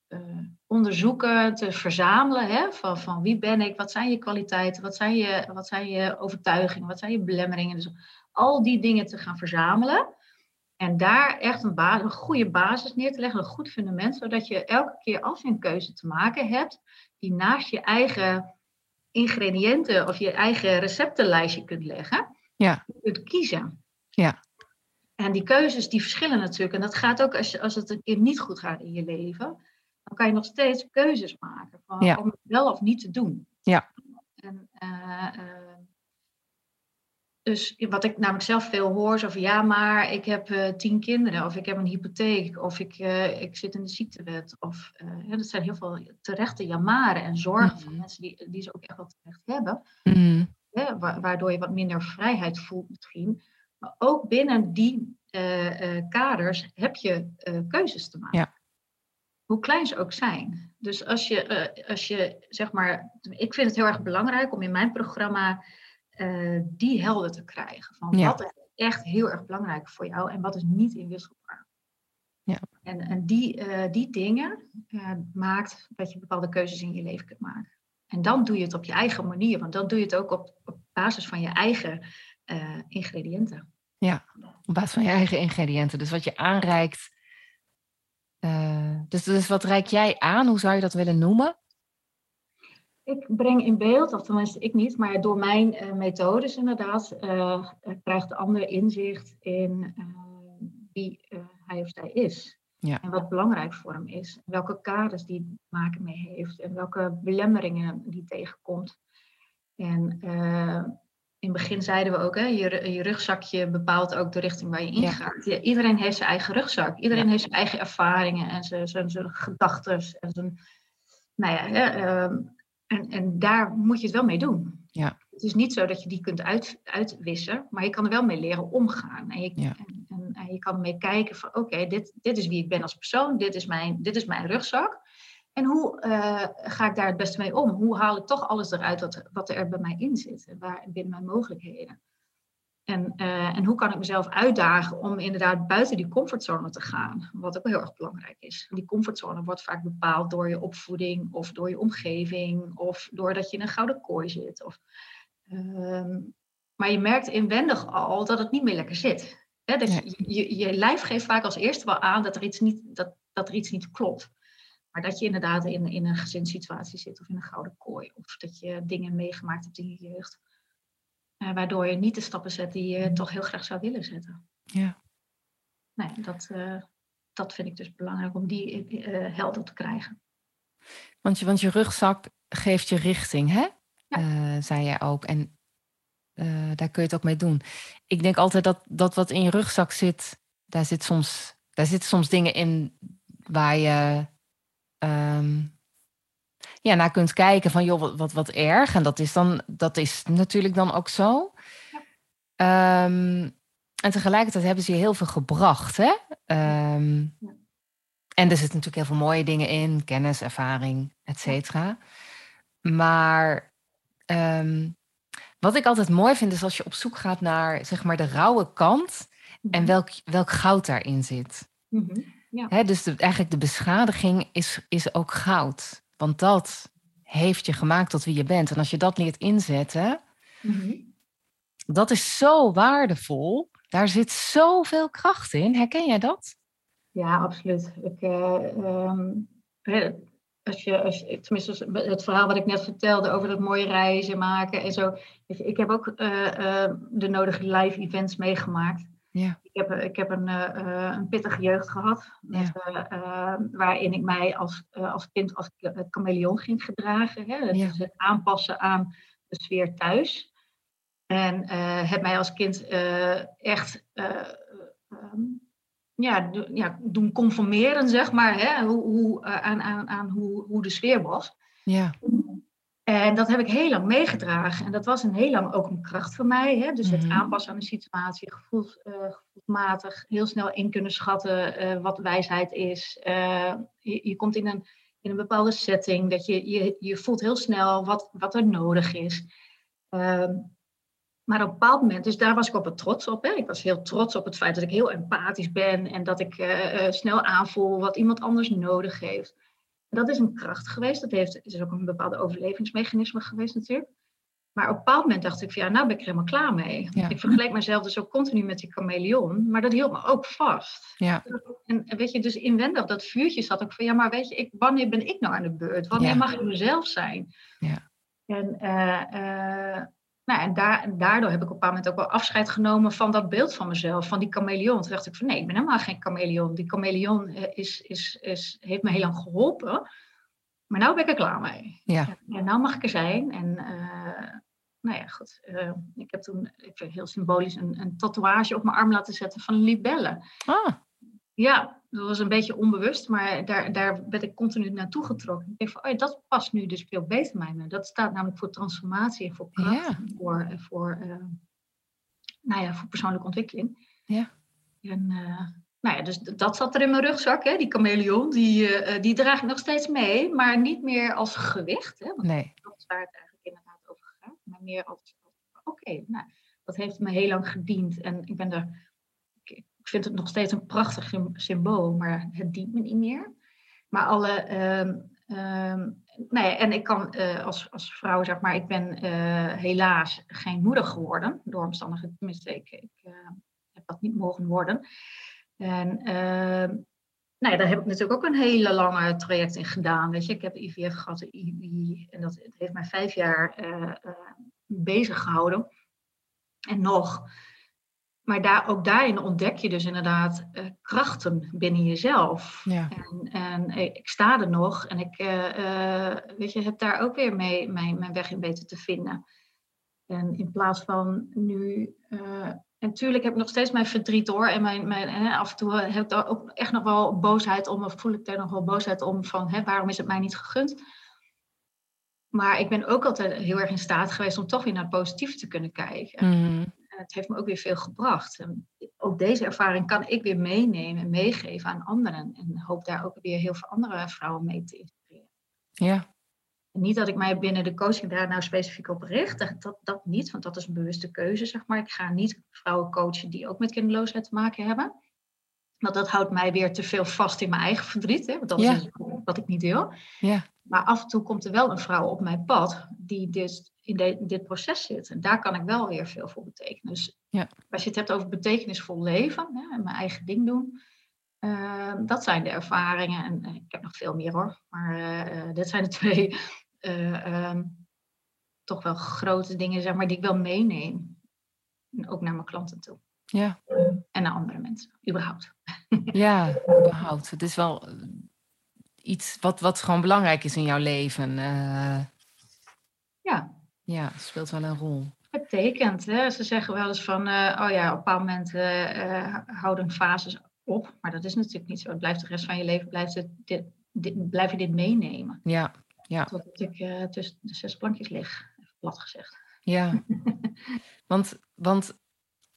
uh, onderzoeken, te verzamelen. Hè? Van, van wie ben ik, wat zijn je kwaliteiten, wat zijn je, wat zijn je overtuigingen, wat zijn je belemmeringen. Dus al die dingen te gaan verzamelen. En daar echt een, basis, een goede basis neer te leggen, een goed fundament, zodat je elke keer als je een keuze te maken hebt, die naast je eigen ingrediënten of je eigen receptenlijstje kunt leggen, ja. je kunt kiezen. Ja. En die keuzes die verschillen natuurlijk. En dat gaat ook als, je, als het een keer niet goed gaat in je leven. Dan kan je nog steeds keuzes maken van, Ja. om het wel of niet te doen. Ja. En, eh, eh, dus wat ik namelijk zelf veel hoor, zo van ja, maar ik heb eh, tien kinderen, of ik heb een hypotheek, of ik, eh, ik zit in de ziektewet. Of eh, ja, dat zijn heel veel terechte jamaren en zorgen van Mhm. mensen die, die ze ook echt wel terecht hebben. Mhm. Wa- waardoor je wat minder vrijheid voelt misschien. Maar ook binnen die kaders heb je keuzes te maken. Ja. Hoe klein ze ook zijn. Dus als je, als je, zeg maar, ik vind het heel erg belangrijk om in mijn programma eh, die helder te krijgen. Van Ja. wat is echt heel erg belangrijk voor jou en wat is niet inwisselbaar. Ja. En, en die, eh, die dingen eh, maakt dat je bepaalde keuzes in je leven kunt maken. En dan doe je het op je eigen manier, want dan doe je het ook op, op basis van je eigen ingrediënten. Op basis van je eigen ingrediënten. Dus wat je aanreikt. dus, dus wat reik jij aan? Hoe zou je dat willen noemen? Ik breng in beeld, of tenminste ik niet, maar door mijn eh, methodes inderdaad, eh, krijgt de ander inzicht in eh, wie hij of zij is. Ja. En wat belangrijk voor hem is. Welke kaders die te maken mee heeft. En welke belemmeringen die tegenkomt. En in het begin zeiden we ook, hè, je, je rugzakje bepaalt ook de richting waar je ingaat. Ja, iedereen heeft zijn eigen rugzak. Iedereen heeft zijn eigen ervaringen en zijn, zijn, zijn gedachten. En zijn, nou ja, hè, ehm, en, en daar moet je het wel mee doen. Ja. Het is niet zo dat je die kunt uit, uitwissen, maar je kan er wel mee leren omgaan. En je, Ja. en, en, en je kan ermee kijken van oké, dit, dit is wie ik ben als persoon, dit is mijn, dit is mijn rugzak. En hoe eh, ga ik daar het beste mee om? Hoe haal ik toch alles eruit wat, wat er bij mij in zit, en waar, binnen mijn mogelijkheden? En, eh, en hoe kan ik mezelf uitdagen om inderdaad buiten die comfortzone te gaan? Wat ook heel erg belangrijk is. Die comfortzone wordt vaak bepaald door je opvoeding of door je omgeving of doordat je in een gouden kooi zit. Of, ehm, maar je merkt inwendig al dat het niet meer lekker zit. Hè, dat je, je, je lijf geeft vaak als eerste wel aan dat er iets niet, dat, dat er iets niet klopt. Maar dat je inderdaad in, in een gezinssituatie zit of in een gouden kooi. Of dat je dingen meegemaakt hebt in je jeugd. Eh, waardoor je niet de stappen zet die je toch heel graag zou willen zetten. Ja. Nee, dat, eh, dat vind ik dus belangrijk om die eh, helder te krijgen. Want je, want je rugzak geeft je richting, hè? Ja. Zei jij ook. En daar kun je het ook mee doen. Ik denk altijd dat, dat wat in je rugzak zit, daar zit soms, daar zitten soms dingen in waar je ehm, ja, naar kunt kijken van joh, wat, wat, wat erg. En dat is dan, dat is natuurlijk dan ook zo. Ehm, en tegelijkertijd hebben ze je heel veel gebracht, hè? Ehm, Ja. En er zitten natuurlijk heel veel mooie dingen in, kennis, ervaring, et cetera. Maar ehm, wat ik altijd mooi vind, is als je op zoek gaat naar zeg maar de rauwe kant en welk, welk goud daarin zit. Mhm. Hè, dus de, eigenlijk de beschadiging is, is ook goud. Want dat heeft je gemaakt tot wie je bent. En als je dat leert inzetten, Mhm. dat is zo waardevol. Daar zit zoveel kracht in. Herken jij dat? Ja, absoluut. Ik, eh, ehm, als je, als je, tenminste, het verhaal wat ik net vertelde over dat mooie reizen maken en zo. Ik heb ook eh, eh, de nodige live events meegemaakt. Ja. Ik heb, ik heb een, eh, eh, een pittige jeugd gehad, met, eh, eh, waarin ik mij als, eh, als kind als chameleon ging gedragen. Hè? Ja. Dus het aanpassen aan de sfeer thuis. En eh, heb mij als kind eh, echt eh, ehm, ja, do- ja, doen conformeren, zeg maar, hè? Hoe, hoe, eh, aan, aan, aan hoe, hoe de sfeer was. Ja. En dat heb ik heel lang meegedragen. En dat was een heel lang ook een kracht voor mij. Hè? Dus het Mhm. aanpassen aan de situatie, gevoels, eh, gevoelsmatig, heel snel in kunnen schatten eh, wat wijsheid is. Eh, je, je komt in een, in een bepaalde setting, dat je, je, je voelt heel snel wat, wat er nodig is. Ehm, maar op een bepaald moment, dus daar was ik op het trots op. Hè? Ik was heel trots op het feit dat ik heel empathisch ben en dat ik snel aanvoel wat iemand anders nodig heeft. Dat is een kracht geweest. Dat heeft, is ook een bepaalde overlevingsmechanisme geweest natuurlijk. Maar op een bepaald moment dacht ik van ja, nou ben ik er helemaal klaar mee. Ja. Ik vergeleek mezelf dus ook continu met die chameleon, maar dat hield me ook vast. Ja. En weet je, dus inwendig dat vuurtje zat ook van ja, maar weet je, ik, wanneer ben ik nou aan de beurt? Wanneer Ja. mag ik mezelf zijn? Ja. En, eh, nou, en, daar, en daardoor heb ik op een moment ook wel afscheid genomen van dat beeld van mezelf, van die chameleon. Toen dacht ik van nee, ik ben helemaal geen chameleon. Die chameleon eh, is, is, is, heeft me heel lang geholpen. Maar nou ben ik er klaar mee. Ja. En nou mag ik er zijn. En eh, nou ja, goed. eh, ik heb toen ik heel symbolisch een, een tatoeage op mijn arm laten zetten van een libelle. Ah, Ja, dat was een beetje onbewust, maar daar, daar ben ik continu naartoe getrokken. Ik denk van, oh ja, dat past nu dus veel beter bij me. Dat staat namelijk voor transformatie en voor kracht. Ja. Voor, eh, voor, eh, nou ja, voor persoonlijke ontwikkeling. Ja. En, eh, nou ja, dus dat zat er in mijn rugzak, hè, die chameleon. Die, die draag ik nog steeds mee, maar niet meer als gewicht. Hè, want nee. dat is waar het eigenlijk inderdaad over gaat. Maar meer als, oké, nou, dat heeft me heel lang gediend. En ik ben er, vind het nog steeds een prachtig sym- symbool, maar het dient me niet meer. Maar alle, ehm, ehm, nee, en ik kan eh, als, als vrouw, zeg maar, ik ben eh, helaas geen moeder geworden. Door omstandigheden, tenminste, ik, ik eh, heb dat niet mogen worden. En ehm, nou daar heb ik natuurlijk ook een hele lange traject in gedaan. Weet je, ik heb IVF gehad, de en dat heeft mij vijf jaar eh, bezig gehouden. En nog. Maar daar, ook daarin ontdek je dus inderdaad eh, krachten binnen jezelf. Ja. En, en ik ik sta er nog en ik eh, eh, weet je, heb daar ook weer mee mijn, mijn weg in weten te vinden. En in plaats van nu. eh, en natuurlijk heb ik nog steeds mijn verdriet hoor. En mijn, mijn, af en toe heb ik daar ook echt nog wel boosheid om. Of voel ik daar nog wel boosheid om van hè, waarom is het mij niet gegund? Maar ik ben ook altijd heel erg in staat geweest om toch weer naar het positieve te kunnen kijken. Mhm. Het heeft me ook weer veel gebracht. En ook deze ervaring kan ik weer meenemen en meegeven aan anderen. En hoop daar ook weer heel veel andere vrouwen mee te inspireren. Ja. En niet dat ik mij binnen de coaching daar nou specifiek op richt. Dat, dat, dat niet, want dat is een bewuste keuze, zeg maar. Ik ga niet vrouwen coachen die ook met kinderloosheid te maken hebben. Want dat houdt mij weer te veel vast in mijn eigen verdriet. Hè? Want dat Ja. is wat ik niet wil. Ja. Maar af en toe komt er wel een vrouw op mijn pad die dus in de- dit proces zit. En daar kan ik wel weer veel voor betekenen. Dus Ja. als je het hebt over betekenisvol leven hè, en mijn eigen ding doen. eh, dat zijn de ervaringen. En eh, ik heb nog veel meer hoor. Maar eh, dit zijn de twee eh, ehm, toch wel grote dingen zeg maar, die ik wel meeneem. En ook naar mijn klanten toe. Ja. En naar andere mensen, überhaupt. Ja, überhaupt. Het is wel iets wat, wat gewoon belangrijk is in jouw leven. Ja, ja, speelt wel een rol. betekent. Hè? Ze zeggen wel eens van, eh, oh ja, op een bepaald moment eh, eh, houden fases op. Maar dat is natuurlijk niet zo. Het blijft de rest van je leven, blijft het, dit, dit, blijf je dit meenemen. Ja, Totdat ik tussen de zes plankjes lig, even plat gezegd. ja. want want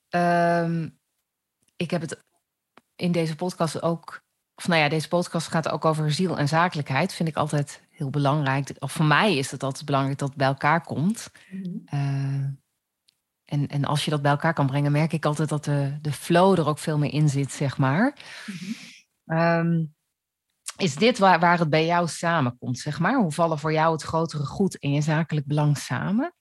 ehm, ik heb het in deze podcast ook... Of nou ja, deze podcast gaat ook over ziel en zakelijkheid. Vind ik altijd heel belangrijk. Of voor mij is het altijd belangrijk dat het bij elkaar komt. Eh, en, en als je dat bij elkaar kan brengen, merk ik altijd dat de, de flow er ook veel meer in zit, zeg maar. Mhm. Ehm, is dit waar, waar het bij jou samenkomt, zeg maar? Hoe vallen voor jou het grotere goed en je zakelijk belang samen?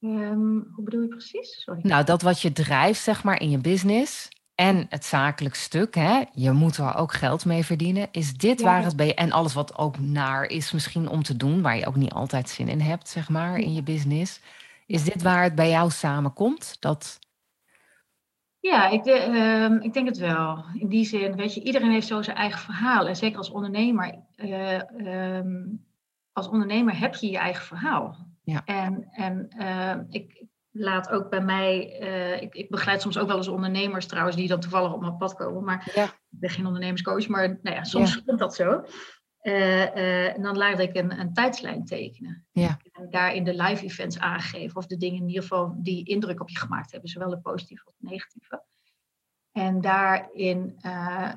Ehm, hoe bedoel je precies? Sorry. Nou, dat wat je drijft, zeg maar, in je business en het zakelijk stuk, hè? je moet er ook geld mee verdienen. Is dit Ja. waar het bij en alles wat ook naar is misschien om te doen, waar je ook niet altijd zin in hebt, zeg maar, in je business. Is dit waar het bij jou samenkomt? Dat, Ja, ik, de- ehm, ik denk het wel. In die zin, weet je, iedereen heeft zo zijn eigen verhaal. En zeker als ondernemer, eh, ehm, als ondernemer heb je je eigen verhaal. Ja. En, en ehm, ik laat ook bij mij, eh, ik, ik begeleid soms ook wel eens ondernemers trouwens, die dan toevallig op mijn pad komen. Maar Ja. ik ben geen ondernemerscoach, maar nou ja, soms komt dat zo. en dan laat ik een, een tijdslijn tekenen. Ja. En daarin de live events aangeven. Of de dingen in ieder geval die indruk op je gemaakt hebben. Zowel de positieve als de negatieve. En daarin, uh,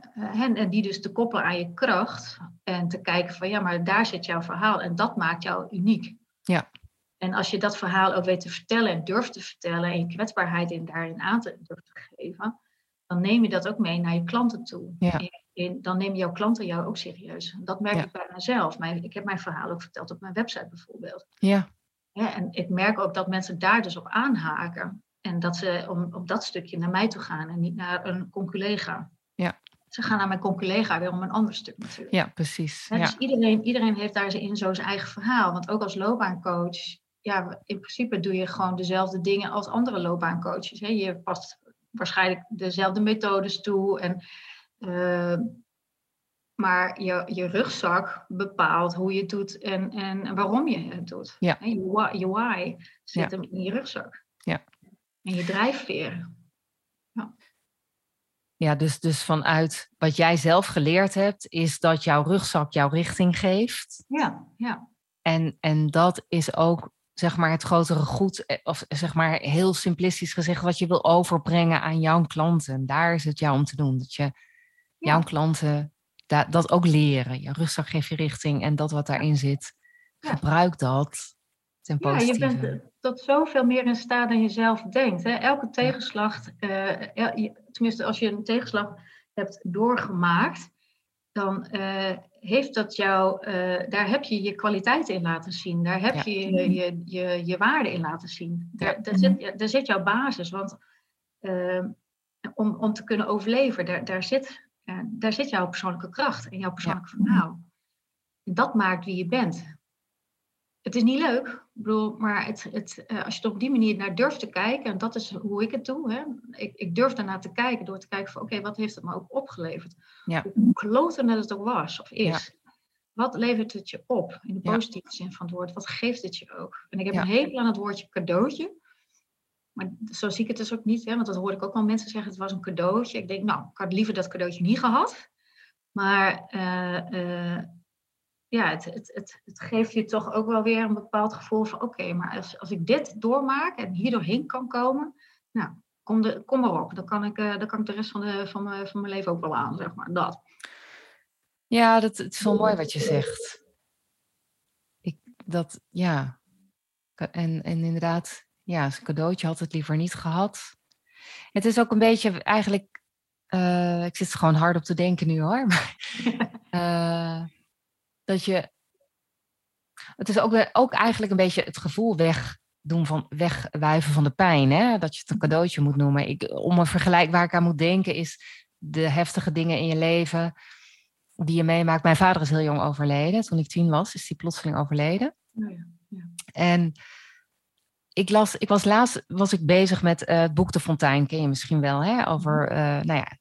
en die dus te koppelen aan je kracht. En te kijken van ja, maar daar zit jouw verhaal. En dat maakt jou uniek. Ja. En als je dat verhaal ook weet te vertellen en durft te vertellen. En je kwetsbaarheid in, daarin aan te durft te geven. Dan neem je dat ook mee naar je klanten toe. Ja. En, dan nemen jouw klanten jou ook serieus. Dat merk ik bij mezelf. Maar ik heb mijn verhaal ook verteld op mijn website bijvoorbeeld. Ja. ja. En ik merk ook dat mensen daar dus op aanhaken. En dat ze om, op dat stukje naar mij toe gaan en niet naar een conculega. Ja. Ze gaan naar mijn conculega weer om een ander stuk natuurlijk. Ja, precies. Ja, dus iedereen, iedereen heeft daar in zo zijn eigen verhaal. Want ook als loopbaancoach, ja, in principe doe je gewoon dezelfde dingen als andere loopbaancoaches. Hè. Je past waarschijnlijk dezelfde methodes toe. En, uh, maar je, je rugzak bepaalt hoe je het doet en, en waarom je het doet. Ja. Je, why, je why zit Ja. hem in je rugzak. Ja. En je drijfveer. Ja, dus, dus vanuit wat jij zelf geleerd hebt, is dat jouw rugzak jouw richting geeft. Ja, ja. En, en dat is ook zeg maar het grotere goed, eh, of zeg maar heel simplistisch gezegd, wat je wil overbrengen aan jouw klanten. Daar is het jou om te doen. Dat je jouw klanten da dat ook leren. Je rugzak geeft je richting en dat wat daarin zit, Ja. gebruik dat ten Ja, je positieve. bent tot zoveel meer in staat dan je zelf denkt. Hè? Elke tegenslag, eh, tenminste als je een tegenslag hebt doorgemaakt, dan eh, heeft dat jou, eh, daar heb je je kwaliteit in laten zien. Daar heb Ja. je je, je, je je waarde in laten zien. Daar, Ja. daar, zit, daar zit jouw basis. Want eh, om, om te kunnen overleven, daar, daar, zit, eh, daar zit jouw persoonlijke kracht en jouw persoonlijke verhaal. Dat maakt wie je bent. Het is niet leuk, ik bedoel, maar het, het, eh, als je er op die manier naar durft te kijken, en dat is hoe ik het doe, hè? Ik, ik durf daarnaar te kijken door te kijken van oké, wat heeft het me ook opgeleverd? Ja. Hoe kloten het ook was of is. Wat levert het je op in de positieve zin van het woord? Wat geeft het je ook? En ik heb een hekel aan het woordje cadeautje. Maar zo zie ik het dus ook niet, hè? want dat hoor ik ook wel mensen zeggen, het was een cadeautje. Ik denk, nou, ik had liever dat cadeautje niet gehad. Maar eh, eh, ja, het, het, het, het geeft je toch ook wel weer een bepaald gevoel van, oké, maar als, als ik dit doormaak en hier doorheen kan komen, nou, kom, de, kom maar op. Dan kan, ik, eh, dan kan ik de rest van, de, van, mijn, van mijn leven ook wel aan, zeg maar. Dat. Ja, dat, het is wel mooi wat je zegt. Ik, dat, ja. En, en inderdaad, ja, zijn cadeautje had het liever niet gehad. Het is ook een beetje eigenlijk, eh, ik zit gewoon hard op te denken nu hoor, maar eh, dat je, het is ook, ook eigenlijk een beetje het gevoel wegdoen van, wegwuiven van de pijn, hè? dat je het een cadeautje moet noemen. Ik, om een vergelijk waar ik aan moet denken is de heftige dingen in je leven die je meemaakt. Mijn vader is heel jong overleden. Toen ik tien was, is hij plotseling overleden. Nou ja. En ik las, ik was laatst was ik bezig met eh, het boek De Fontein, ken je misschien wel, hè? Over, eh, nou ja,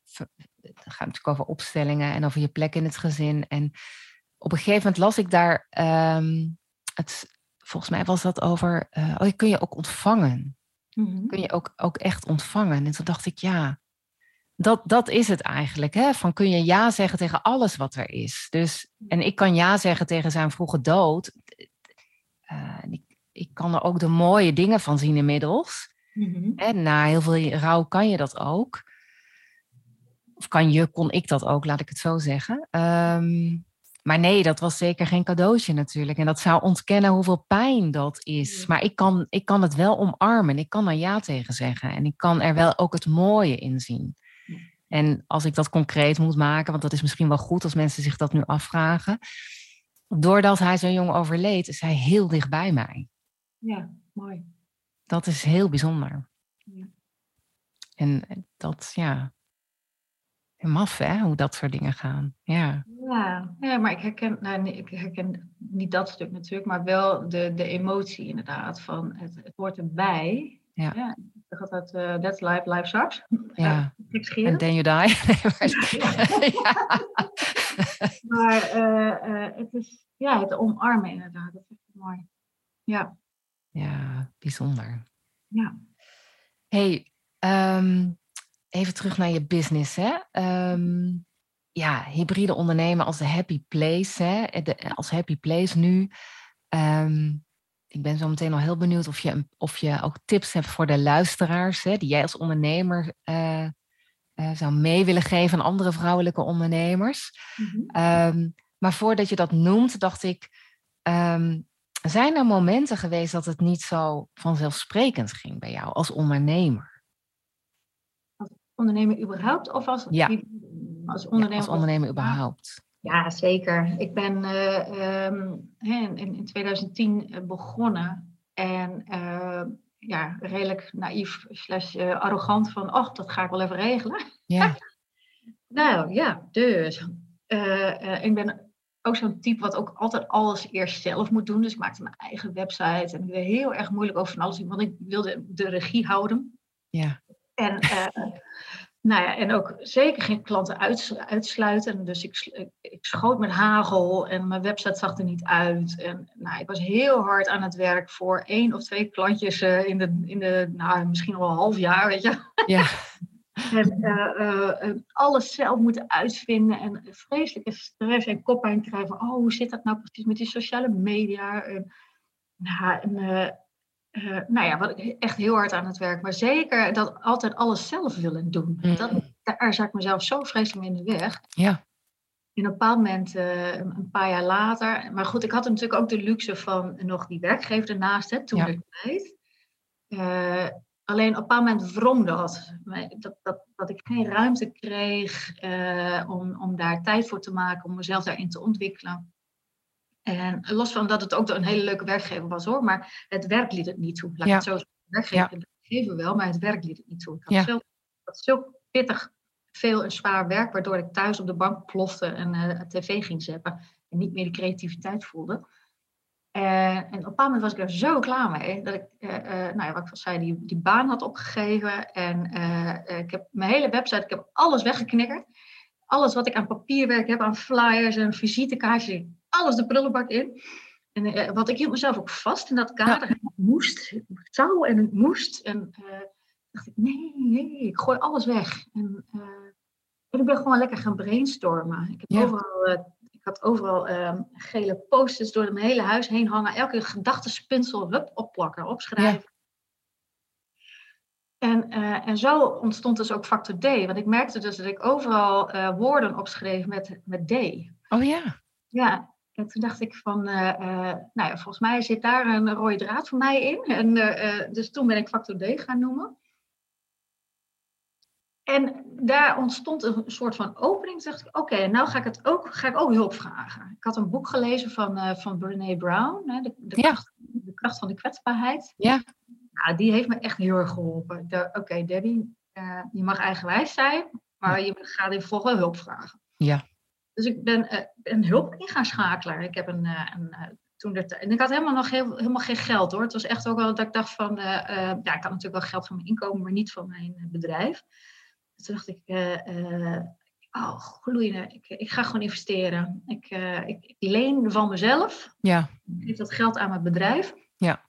het gaat natuurlijk over opstellingen en over je plek in het gezin. En op een gegeven moment las ik daar, ehm, het, volgens mij was dat over, eh, oh, kun je ook ontvangen? Mhm. kun je ook, ook echt ontvangen. En toen dacht ik, ja, dat, dat is het eigenlijk. Hè? Van kun je ja zeggen tegen alles wat er is. Dus, en ik kan ja zeggen tegen zijn vroege dood. Eh, en ik, ik kan er ook de mooie dingen van zien inmiddels. Mhm. Hè? Na heel veel rouw kan je dat ook. Of kan je, kon ik dat ook, laat ik het zo zeggen. Ehm, maar nee, dat was zeker geen cadeautje natuurlijk. En dat zou ontkennen hoeveel pijn dat is. Maar ik kan, ik kan het wel omarmen. Ik kan er ja tegen zeggen. En ik kan er wel ook het mooie in zien. En als ik dat concreet moet maken, want dat is misschien wel goed als mensen zich dat nu afvragen. Doordat hij zo jong overleed, is hij heel dicht bij mij. Ja, mooi. Dat is heel bijzonder. Ja. En dat, ja. Maf, hè, hoe dat soort dingen gaan. Ja. Ja, ja maar ik herken, nou, ik herken niet dat stuk natuurlijk, maar wel de, de emotie inderdaad van het, het hoort erbij. Ja. ik zeg altijd, eh that's life, life sucks. ja. En then you die. Ja. Maar eh, eh, het is, ja, het omarmen inderdaad, dat is echt mooi. Ja, ja, bijzonder. ja. hey, ehm, even terug naar je business. Hè? Ehm, ja, hybride ondernemen als de happy place, hè, de, als happy place nu. Ehm, ik ben zo meteen al heel benieuwd of je, of je ook tips hebt voor de luisteraars, hè, die jij als ondernemer uh, zou mee willen geven aan andere vrouwelijke ondernemers. Mhm. Ehm, maar voordat je dat noemt, dacht ik, zijn er momenten geweest dat het niet zo vanzelfsprekend ging bij jou als ondernemer? Ondernemer überhaupt of als, ja. als ondernemer? als ondernemer überhaupt. Ja, zeker. Ik ben uh, um, in, in 2010 eh, begonnen en uh, ja, redelijk naïef slash arrogant van, oh, dat ga ik wel even regelen. Ja. nou ja, dus. ik ben ook zo'n type wat ook altijd alles eerst zelf moet doen. Dus ik maakte mijn eigen website en ik deed heel erg moeilijk over van alles, want ik wilde de regie houden. Ja. En nou ja, en ook zeker geen klanten uitsluiten. Dus ik, ik schoot met hagel en mijn website zag er niet uit. En nou, ik was heel hard aan het werk voor één of twee klantjes uh, in de, in de nou, misschien wel een half jaar, weet je. Ja. en uh, uh, alles zelf moeten uitvinden en vreselijke stress en koppijn krijgen. oh, hoe zit dat nou precies met die sociale media? En, nou, en, uh, nou ja, wat ik echt heel hard aan het werk. Maar zeker dat altijd alles zelf willen doen. Mm. Dat, daar zat ik mezelf zo vreselijk in de weg. Ja. In een bepaald moment, uh, een paar jaar later. Maar goed, ik had natuurlijk ook de luxe van nog die werkgever ernaast, hè, toen ja. ik tijd. Uh, alleen op een bepaald moment wromde dat. Dat, dat, dat ik geen ruimte kreeg om, om daar tijd voor te maken, om mezelf daarin te ontwikkelen. En los van dat het ook een hele leuke werkgever was hoor, maar het werk liet het niet toe. Laat ja. het zo zeggen. Werkgever, ja. wel, maar het werk liet het niet toe. Ik had, ja. zo, had zo pittig veel en zwaar werk, waardoor ik thuis op de bank plofte en uh, tv ging zeppen en niet meer de creativiteit voelde. Uh, en op een bepaald moment was ik er zo klaar mee dat ik, uh, nou ja, wat ik al zei, die, die baan had opgegeven. En ik heb mijn hele website, ik heb alles weggeknikkerd. Alles wat ik aan papierwerk heb, aan flyers en visitekaartjes, alles de prullenbak in. En uh, wat ik hield mezelf ook vast in dat kader. Het moest, het zou en het moest. En uh, dacht ik, nee, nee, ik gooi alles weg. En, uh, en ik ben gewoon lekker gaan brainstormen. Ik, heb ja. overal, ik had overal ehm, gele posters door mijn hele huis heen hangen. Elke gedachtespinsel hup, opplakken, opschrijven. Ja. En, en zo ontstond dus ook factor D. Want ik merkte dus dat ik overal woorden opschreef met, met D. Oh ja. Ja, en toen dacht ik van, uh, uh, nou ja, volgens mij zit daar een rode draad voor mij in. En, uh, dus toen ben ik factor D gaan noemen. En daar ontstond een soort van opening. Toen dacht ik, oké, okay, nou ga ik, het ook, ga ik ook hulp vragen. Ik had een boek gelezen van, van Brene Brown, hè, de, de, ja. kracht, de, kracht, van de kwetsbaarheid. Ja. Nou, die heeft me echt heel erg geholpen. Oké, okay, Debbie, je mag eigenwijs zijn, maar je gaat in vervolg wel hulp vragen. Ja. Dus ik ben uh, een hulp in gaan schakelen. Ik heb een, uh, een uh, toen de en ik had helemaal nog heel, helemaal geen geld hoor. Het was echt ook wel dat ik dacht van, ja, ik had natuurlijk wel geld van mijn inkomen, maar niet van mijn bedrijf. Dus toen dacht ik, oh gloeiende, ik, ik ga gewoon investeren. Ik, ik, ik, leen van mezelf. Ja. Ik geef dat geld aan mijn bedrijf. Ja.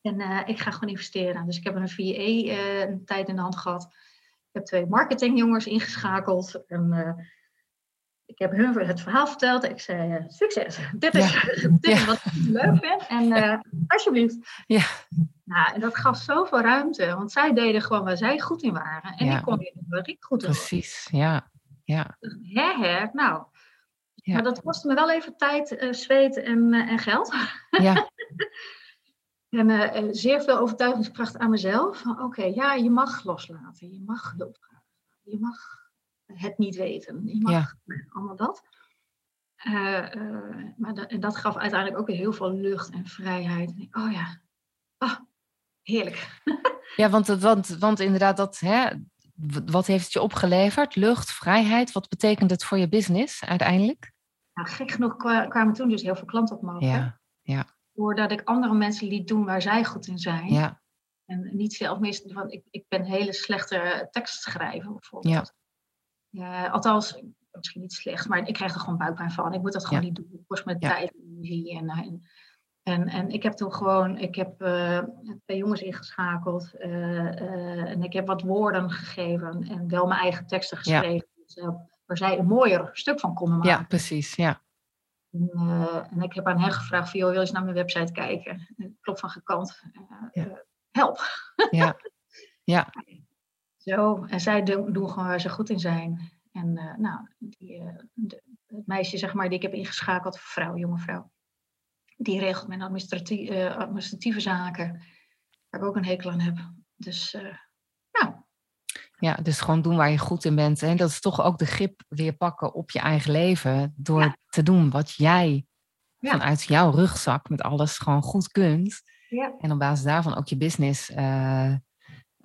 En ik ga gewoon investeren. Dus ik heb een VA een tijd in de hand gehad. Ik heb twee marketingjongens ingeschakeld. En ik heb hun het verhaal verteld. Ik zei, uh, succes. Dit is, ja. dit is wat ik leuk vind. En uh, alsjeblieft. Ja. Nou, en dat gaf zoveel ruimte. Want zij deden gewoon waar zij goed in waren. En ik kon in waar ik goed in was. Precies, ja. ja. Hè, hè, nou. Ja. Maar dat kostte me wel even tijd, uh, zweet en, en geld. Ja. en zeer veel overtuigingskracht aan mezelf. Oké, okay, ja, je mag loslaten. Je mag hulp vragen. Je mag het niet weten. Je mag ja. allemaal dat. Uh, uh, maar dat, en dat gaf uiteindelijk ook weer heel veel lucht en vrijheid. En ik, oh ja, oh, heerlijk. ja, want, want, want inderdaad, dat, hè, wat heeft het je opgeleverd? Lucht, vrijheid, wat betekent het voor je business uiteindelijk? Nou, gek genoeg kwamen toen dus heel veel klanten op me Ja, ja. Doordat ik andere mensen liet doen waar zij goed in zijn. Ja. En niet zelf mis, van ik, ik ben hele slechte tekstschrijver bijvoorbeeld. Ja. Uh, althans, misschien niet slecht, maar ik krijg er gewoon buikpijn van. Ik moet dat gewoon ja. niet doen. Het kost me ja. tijd en energie. En, en, en, en, ik heb toen gewoon, ik heb uh, twee jongens ingeschakeld. En ik heb wat woorden gegeven en wel mijn eigen teksten geschreven. Ja. Dus, waar zij een mooier stuk van konden maken. Ja, precies. Ja. En, uh, en ik heb aan hen gevraagd: van, joh, wil je eens naar mijn website kijken? Klopt van gekant. Uh, ja. help. Ja. ja. Zo, en zij doen, doen gewoon waar ze goed in zijn. En nou, die, de, het meisje, zeg maar, die ik heb ingeschakeld, vrouw, jonge vrouw, die regelt mijn administratieve, administratieve zaken, waar ik ook een hekel aan heb. Dus, nou, ja, dus gewoon doen waar je goed in bent. En dat is toch ook de grip weer pakken op je eigen leven. Door te doen wat jij ja. vanuit jouw rugzak met alles gewoon goed kunt. Ja. En op basis daarvan ook je business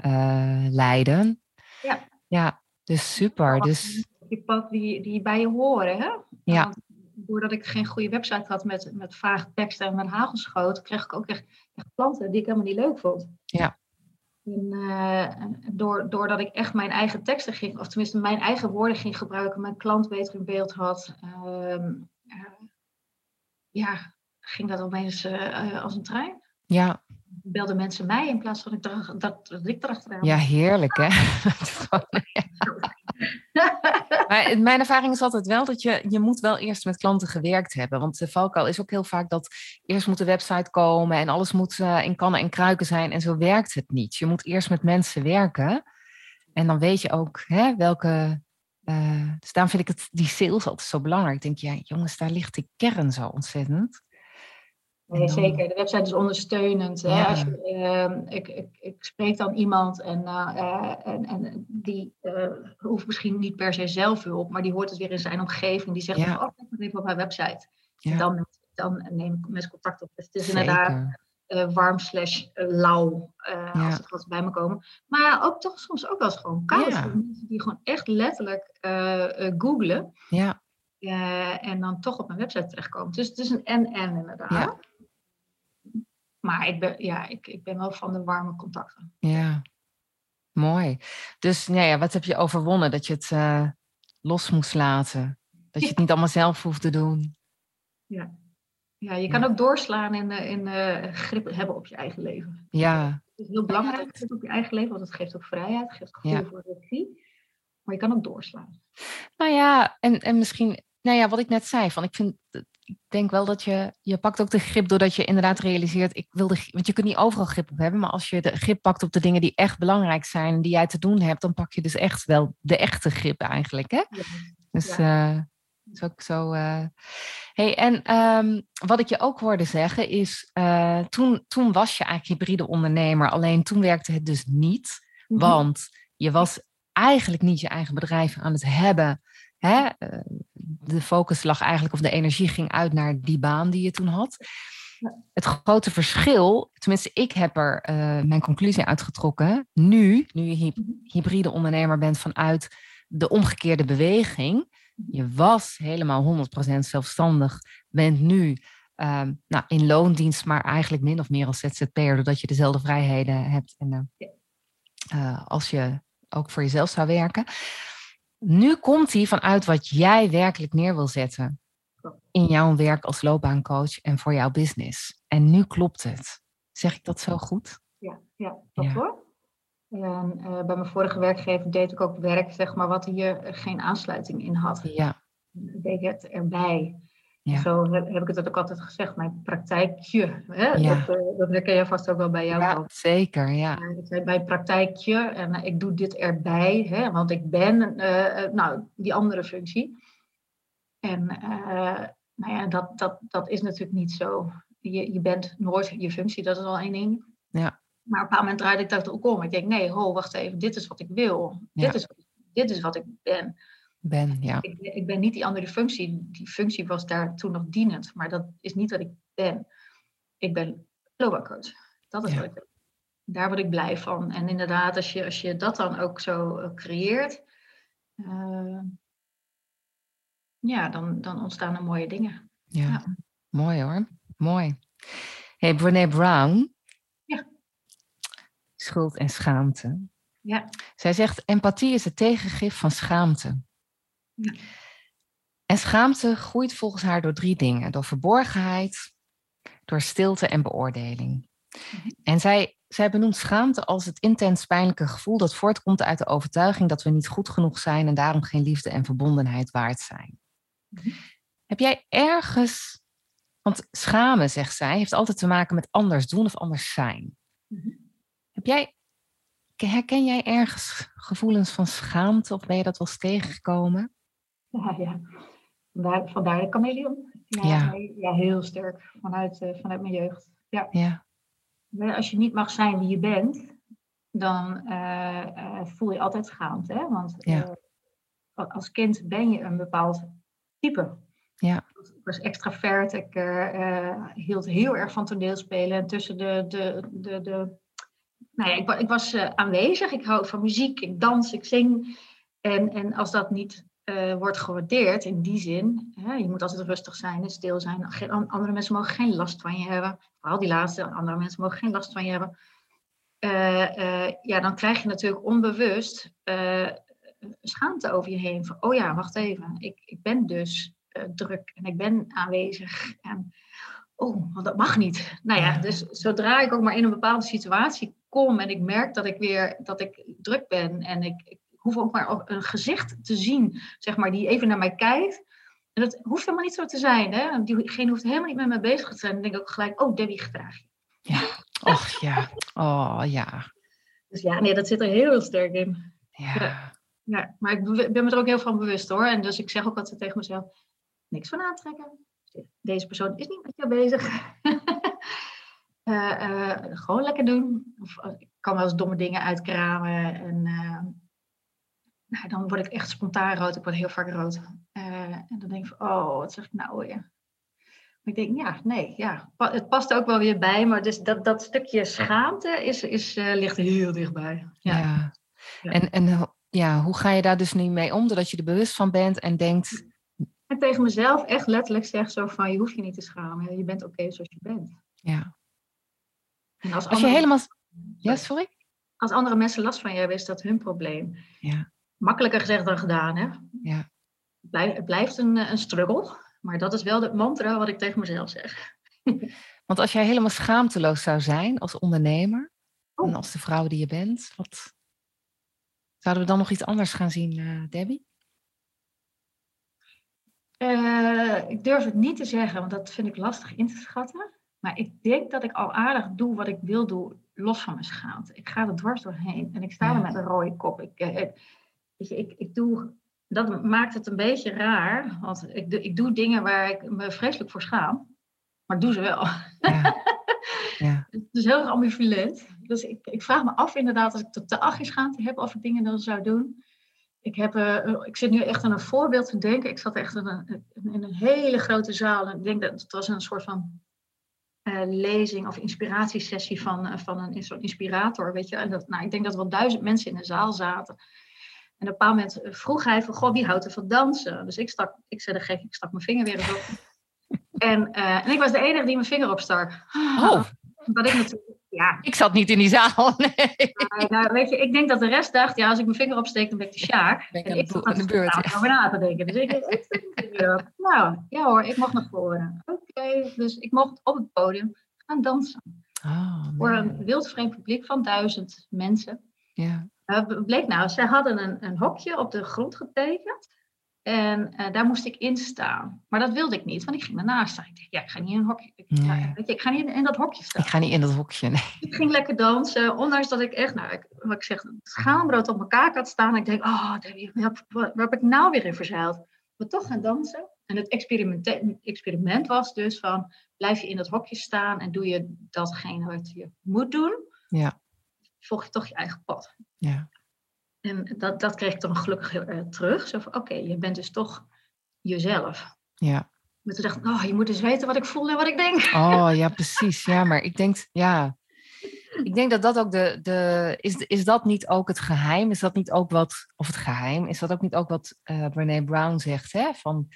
uh, uh, leiden. Ja. Ja, dus super. Dus... Je pad die, die bij je horen, hè? Ja. Want doordat ik geen goede website had met, met vage teksten en met hagelschoot, kreeg ik ook echt, echt klanten die ik helemaal niet leuk vond. Ja. En, uh, door, doordat ik echt mijn eigen teksten ging, of tenminste mijn eigen woorden ging gebruiken, mijn klant beter in beeld had, uh, uh, ja, ging dat opeens als een trein. Belden mensen mij in plaats van ik dat, dat ik erachteraan. Ja, heerlijk hè. maar mijn ervaring is altijd wel dat je, je moet wel eerst met klanten gewerkt hebben. Want de valkuil is ook heel vaak dat eerst moet de website komen en alles moet uh, in kannen en kruiken zijn. En zo werkt het niet. Je moet eerst met mensen werken. En dan weet je ook hè, welke. Uh, dus daarom vind ik het, die sales altijd zo belangrijk. Ik denk, ja, jongens, daar ligt de kern zo ontzettend. Nee, zeker. De website is ondersteunend. Hè? Als je, uh, ik, ik, ik spreek dan iemand en, uh, en, en die uh, hoeft misschien niet per se zelf hulp, maar die hoort het weer in zijn omgeving. Die zegt, Ja. oh, kijk maar even op mijn website. Ja. En dan, dan neem ik mensen contact op. Dus het is Zeker. inderdaad uh, warm slash lauw als het wat bij me komen. Maar ook toch soms ook wel eens gewoon koud. Mensen die gewoon echt letterlijk googlen Ja, en dan toch op mijn website terechtkomen. Dus het is een en-en inderdaad. Ja. Maar ik ben, ja, ik, ik ben wel van de warme contacten. ja. Mooi. Dus nou ja, wat heb je overwonnen? Dat je het eh, los moest laten. Dat je het niet allemaal zelf hoeft te doen. Ja, je kan Ja. ook doorslaan in, uh, in uh, grip hebben op je eigen leven. Ja, Het is heel belangrijk, grip op je eigen leven, want het geeft ook vrijheid, het geeft gevoel Ja. voor regie. Maar je kan ook doorslaan. nou ja, en, en misschien, nou ja, wat ik net zei, van ik vind, ik denk wel dat je, je pakt ook de grip doordat je inderdaad realiseert, ik wil de, want je kunt niet overal grip op hebben, maar als je de grip pakt op de dingen die echt belangrijk zijn, die jij te doen hebt, dan pak je dus echt wel de echte grip eigenlijk, hè? Ja. Dus eh, dat is ook zo. eh. Hey, en ehm, wat ik je ook hoorde zeggen is, eh, toen, toen was je eigenlijk hybride ondernemer, alleen toen werkte het dus niet, Mhm. want je was eigenlijk niet je eigen bedrijf aan het hebben. Hè? Eh, De focus lag eigenlijk, of de energie ging uit naar die baan die je toen had. Het grote verschil, tenminste, ik heb er eh, mijn conclusie uitgetrokken. Nu, nu je Mhm. hybride ondernemer bent vanuit de omgekeerde beweging. Je was helemaal 100% zelfstandig, bent nu ehm, nou, in loondienst, maar eigenlijk min of meer als ZZP'er, doordat je dezelfde vrijheden hebt en, eh, als je ook voor jezelf zou werken. Nu komt hij vanuit wat jij werkelijk neer wil zetten in jouw werk als loopbaancoach en voor jouw business. En nu klopt het. Zeg ik dat zo goed? Ja, ja, dat Ja. hoor. En eh, bij mijn vorige werkgever deed ik ook werk, zeg maar, wat hier geen aansluiting in had. Ja, Ik deed het erbij. Ja. Zo heb, ik het ook altijd gezegd, mijn praktijkje. Hè? Ja. Dat, eh, dat herken je vast ook wel bij jou. ja ook. zeker. Ja. Ja, ik zei bij praktijkje en eh, ik doe dit erbij, hè, want ik ben eh, nou, die andere functie. En nou ja, dat, dat, dat is natuurlijk niet zo. Je, je bent nooit je functie, dat is al één ding. Ja. Maar op een moment draaide ik dat ook om. Ik denk, nee, ho, wacht even, dit is wat ik wil. Dit, is, dit is wat ik ben. Ben, ja. Ik, ben- ik ben niet die andere functie. Die functie was daar toen nog dienend, maar dat is niet wat ik ben. Ik ben loopbaancoach. Dat is Ja. wat ik ben. Daar word ik blij van. En inderdaad, als je, als je dat dan ook zo eh, creëert, eh, ja, dan, dan ontstaan er mooie dingen. ja. Ja. Mooi hoor. Mooi. Hey, Brené Brown. Ja. Schuld en schaamte. Ja, Zij zegt: empathie is het tegengif van schaamte. Ja. En schaamte groeit volgens haar door drie dingen: door verborgenheid, door stilte en beoordeling. En zij, zij benoemt schaamte als het intens pijnlijke gevoel dat voortkomt uit de overtuiging dat we niet goed genoeg zijn en daarom geen liefde en verbondenheid waard zijn. Mhm. Heb jij ergens, want schamen, zegt zij, heeft altijd te maken met anders doen of anders zijn. Mhm. Heb jij, herken jij ergens gevoelens van schaamte of ben je dat wel eens tegengekomen? Ja, ja. Vandaar, vandaar de chameleon. Ja, ja. heel sterk vanuit, uh, vanuit mijn jeugd. Ja. ja. Als je niet mag zijn wie je bent, dan uh, voel je altijd schaamte. Hè? Want ja. als kind ben je een bepaald type. Ja. Ik was extravert, ik hield heel erg van toneelspelen. En tussen de, de, de, de nou ja, ik, ik was aanwezig, ik hou van muziek, ik dans, ik zing. En, en als dat niet uh, wordt gewaardeerd in die zin. Hè, je moet altijd rustig zijn en stil zijn. Geen, andere mensen mogen geen last van je hebben. Vooral die laatste, andere mensen mogen geen last van je hebben. Uh, uh, ja, dan krijg je natuurlijk onbewust schaamte over je heen. Van, oh ja, wacht even. Ik, ik ben dus druk en ik ben aanwezig. En, oh, want dat mag niet. Nou ja, dus zodra ik ook maar in een bepaalde situatie kom en ik merk dat ik weer dat ik druk ben en ik hoef ook maar een gezicht te zien, zeg maar, die even naar mij kijkt. En dat hoeft helemaal niet zo te zijn. Hè? Diegene hoeft helemaal niet met me bezig te zijn. Dan denk ik ook gelijk, oh, Debbie, gedraag je. Ja, och ja. Oh ja. Dus ja, nee, dat zit er heel sterk in. Ja. ja. maar ik ben me er ook heel van bewust hoor. En dus ik zeg ook altijd tegen mezelf, niks van aantrekken. Deze persoon is niet met jou bezig. uh, uh, gewoon lekker doen. Of, eh, ik kan wel eens domme dingen uitkramen. En nou, dan word ik echt spontaan rood. Ik word heel vaak rood. Uh, en dan denk ik van, oh, wat zeg ik nou weer? Maar ik denk, ja, nee, ja, het past ook wel weer bij. Maar dus dat, dat stukje schaamte is, is, uh, ligt heel dichtbij. Ja. ja. En, en ja, hoe ga je daar dus nu mee om? Doordat je er bewust van bent en denkt... En tegen mezelf echt letterlijk zeg zo van, je hoeft je niet te schamen. Je bent oké zoals je bent. Ja. En als, als je helemaal... Ja, sorry? Als andere mensen last van je hebben, is dat hun probleem. Ja makkelijker gezegd dan gedaan. Hè? Ja. Het blijft een, een struggle, maar dat is wel het mantra wat ik tegen mezelf zeg. Want als jij helemaal schaamteloos zou zijn als ondernemer oh. en als de vrouw die je bent, wat zouden we dan nog iets anders gaan zien, uh, Debbie? Uh, ik durf het niet te zeggen, want dat vind ik lastig in te schatten. Maar ik denk dat ik al aardig doe wat ik wil doen, los van mijn schaamte. Ik ga er dwars doorheen en ik sta er met een rode kop. Ik, ik, eh, ik, ik doe, dat maakt het een beetje raar. Want ik, doe, ik doe dingen waar ik me vreselijk voor schaam. Maar ik doe ze wel. Ja. ja. Het is heel ambivalent. Dus ik, ik vraag me af inderdaad, als ik totaal geen schaamte heb of ik dingen dan zou doen. Ik, heb, uh, ik zit nu echt aan een voorbeeld te denken. Ik zat echt in een, in een hele grote zaal. En ik denk dat het was een soort van uh, lezing of inspiratiesessie van, uh, van een, zo'n inspirator. Weet je? En dat, nou, ik denk dat er wel duizend mensen in de zaal zaten. En op een bepaald moment eh, vroeg hij van, goh, wie houdt er van dansen? Dus ik stak, ik zei de gek, ik stak mijn vinger weer op. en, uh, en ik was de enige die mijn vinger opstak. Oh. Dat ik natuurlijk, ja. Ik zat niet in die zaal, nee. nou, weet je, ik denk dat de rest dacht, ja, als ik mijn vinger opsteek, dan ben ik de Sjaak. Ben ik en ik zat de beurt, ja. over na te denken. Dus ik, ik nou, ja hoor, ik mocht naar voren. Oké, dus ik mocht op het podium gaan dansen. Oh, Voor een wildvreemd publiek van duizend mensen. Ja. Uh, bleek nou, zij hadden een, een hokje op de grond getekend. En uh, daar moest ik in staan. Maar dat wilde ik niet, want ik ging ernaast staan. Ik dacht, ja, ik ga niet in een hokje. Ik, weet je, ik ga niet in, dat hokje staan. Ik ga niet in dat hokje, nee. Ik ging lekker dansen, ondanks dat ik echt, nou, ik, wat ik zeg, schaambrood op elkaar had staan. Ik denk, oh, waar, waar, heb ik nou weer in verzeild? Maar toch gaan dansen. En het experiment, experiment was dus van, blijf je in dat hokje staan en doe je datgene wat je moet doen. Ja volg je toch je eigen pad. Ja. En dat, dat kreeg ik dan gelukkig uh, terug. Zo van, oké, je bent dus toch jezelf. Ja. Maar toen dacht ik, oh, je moet eens weten wat ik voel en wat ik denk. Oh, ja, precies. Ja, maar ik denk, ja... Ik denk dat dat ook de, de is, is dat niet ook het geheim? Is dat niet ook wat, of het geheim, is dat ook niet ook wat uh, Brene Brown zegt, hè? Van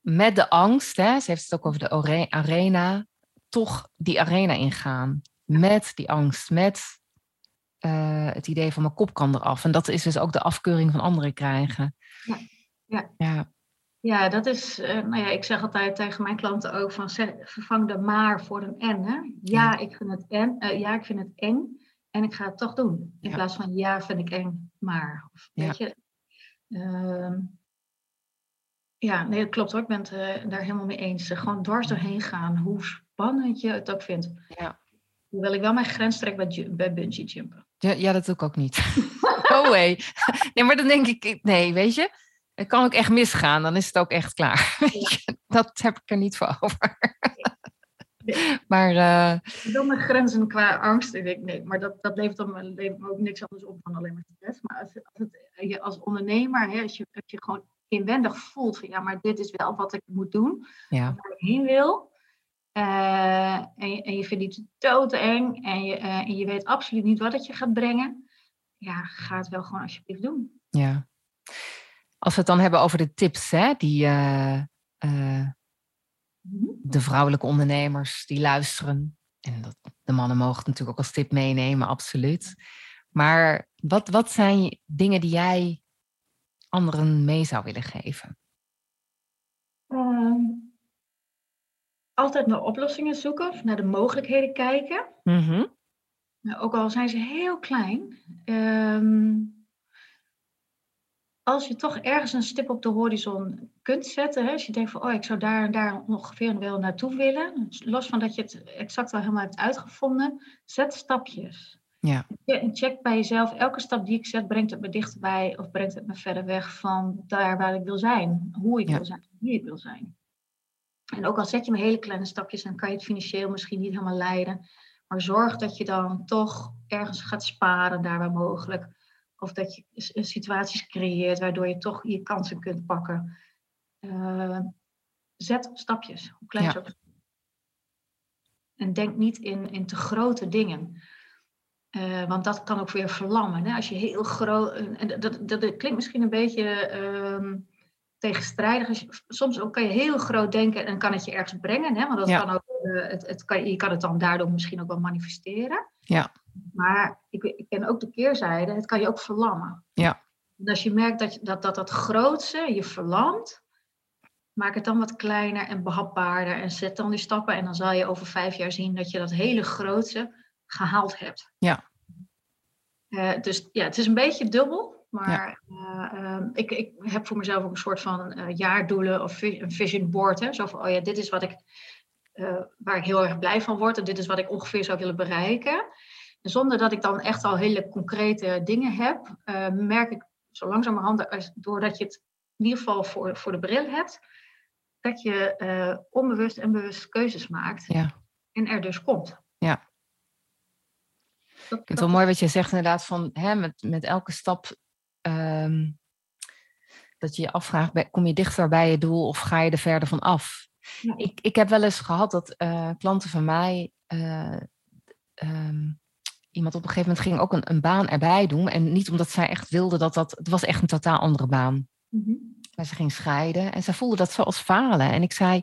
met de angst, hè? Ze heeft het ook over de arena, toch die arena ingaan. Met die angst, met uh, het idee van mijn kop kan eraf. En dat is dus ook de afkeuring van anderen krijgen. Ja. ja. ja. Ja, dat is, uh, nou ja, ik zeg altijd tegen mijn klanten ook van vervang de maar voor een en. Hè? Ja, ik vind het en, uh, ja, ik vind het eng en ik ga het toch doen. In plaats van ja, vind ik eng, maar. Of, weet je, uh, ja, nee, dat klopt hoor. Ik ben het uh, daar helemaal mee eens. gewoon dwars doorheen gaan, hoe spannend je het ook vindt. Ja. Hoewel ik wel mijn grens trek bij, bij bungee jumpen. Ja, ja, dat doe ik ook niet. oh way. Nee, maar dan denk ik, nee, weet je, het kan ook echt misgaan. Dan is het ook echt klaar. Dat heb ik er niet voor over. maar... Uh... Dan mijn grenzen qua angst. Ik nee, maar dat, dat levert dan levert me ook niks anders op dan alleen maar stress. Maar als, als, het, je als ondernemer, hè, als, je, als je gewoon inwendig voelt van ja, maar dit is wel wat ik moet doen, ja. waar ik heen wil. Uh, en, je, en je vindt iets doodeng en je, uh, en je weet absoluut niet wat het je gaat brengen. Ja, ga het wel gewoon alsjeblieft doen. Ja. Als we het dan hebben over de tips hè, die uh, de vrouwelijke ondernemers die luisteren. En dat, de mannen mogen het natuurlijk ook als tip meenemen, absoluut. Maar wat, wat zijn dingen die jij anderen mee zou willen geven? Um, altijd naar oplossingen zoeken, of naar de mogelijkheden kijken. Mm Ook al zijn ze heel klein. Um, als je toch ergens een stip op de horizon kunt zetten, hè, als je denkt van, oh, ik zou daar en daar ongeveer wel naartoe willen, los van dat je het exact al helemaal hebt uitgevonden, zet stapjes. Ja. En check bij jezelf, elke stap die ik zet, brengt het me dichterbij of brengt het me verder weg van daar waar ik wil zijn, hoe ik wil zijn, wie ik wil zijn. En ook al zet je maar hele kleine stapjes, dan kan je het financieel misschien niet helemaal leiden. Maar zorg dat je dan toch ergens gaat sparen, daar waar mogelijk. Of dat je situaties creëert waardoor je toch je kansen kunt pakken. Uh, zet stapjes, hoe klein ja. En denk niet in, in te grote dingen. Uh, want dat kan ook weer verlammen. Hè? Als je heel groot. En dat, dat, dat, klinkt misschien een beetje uh, tegenstrijdig. Als je, soms ook kan je heel groot denken en kan het je ergens brengen. Hè? Want dat kan ook, uh, het, het kan, je kan het dan daardoor misschien ook wel manifesteren. Ja. Maar ik, ik ken ook de keerzijde, het kan je ook verlammen. Ja. En als je merkt dat dat, dat, dat grootste je verlamt, maak het dan wat kleiner en behapbaarder en zet dan die stappen. En dan zal je over vijf jaar zien dat je dat hele grootste gehaald hebt. Ja. Uh, dus ja, het is een beetje dubbel. Maar ja. uh, uh, ik, ik heb voor mezelf ook een soort van jaardoelen of een vision board. Hè? Zo van, oh ja, dit is wat ik, waar ik heel erg blij van word. En dit is wat ik ongeveer zou willen bereiken zonder dat ik dan echt al hele concrete dingen heb, merk ik zo langzamerhand, doordat je het in ieder geval voor, voor de bril hebt, dat je onbewust en bewust keuzes maakt. Ja. En er dus komt. Ja. Ik vind het wel mooi wat je zegt inderdaad van hè, met, met elke stap um, dat je je afvraagt, kom je dichter bij je doel of ga je er verder van af? Ja. Ik, ik heb wel eens gehad dat uh, klanten van mij uh, um, iemand op een gegeven moment ging ook een, een, baan erbij doen. En niet omdat zij echt wilde dat dat... Het was echt een totaal andere baan. Mm Maar ze ging scheiden en ze voelde dat zo als falen. En ik zei...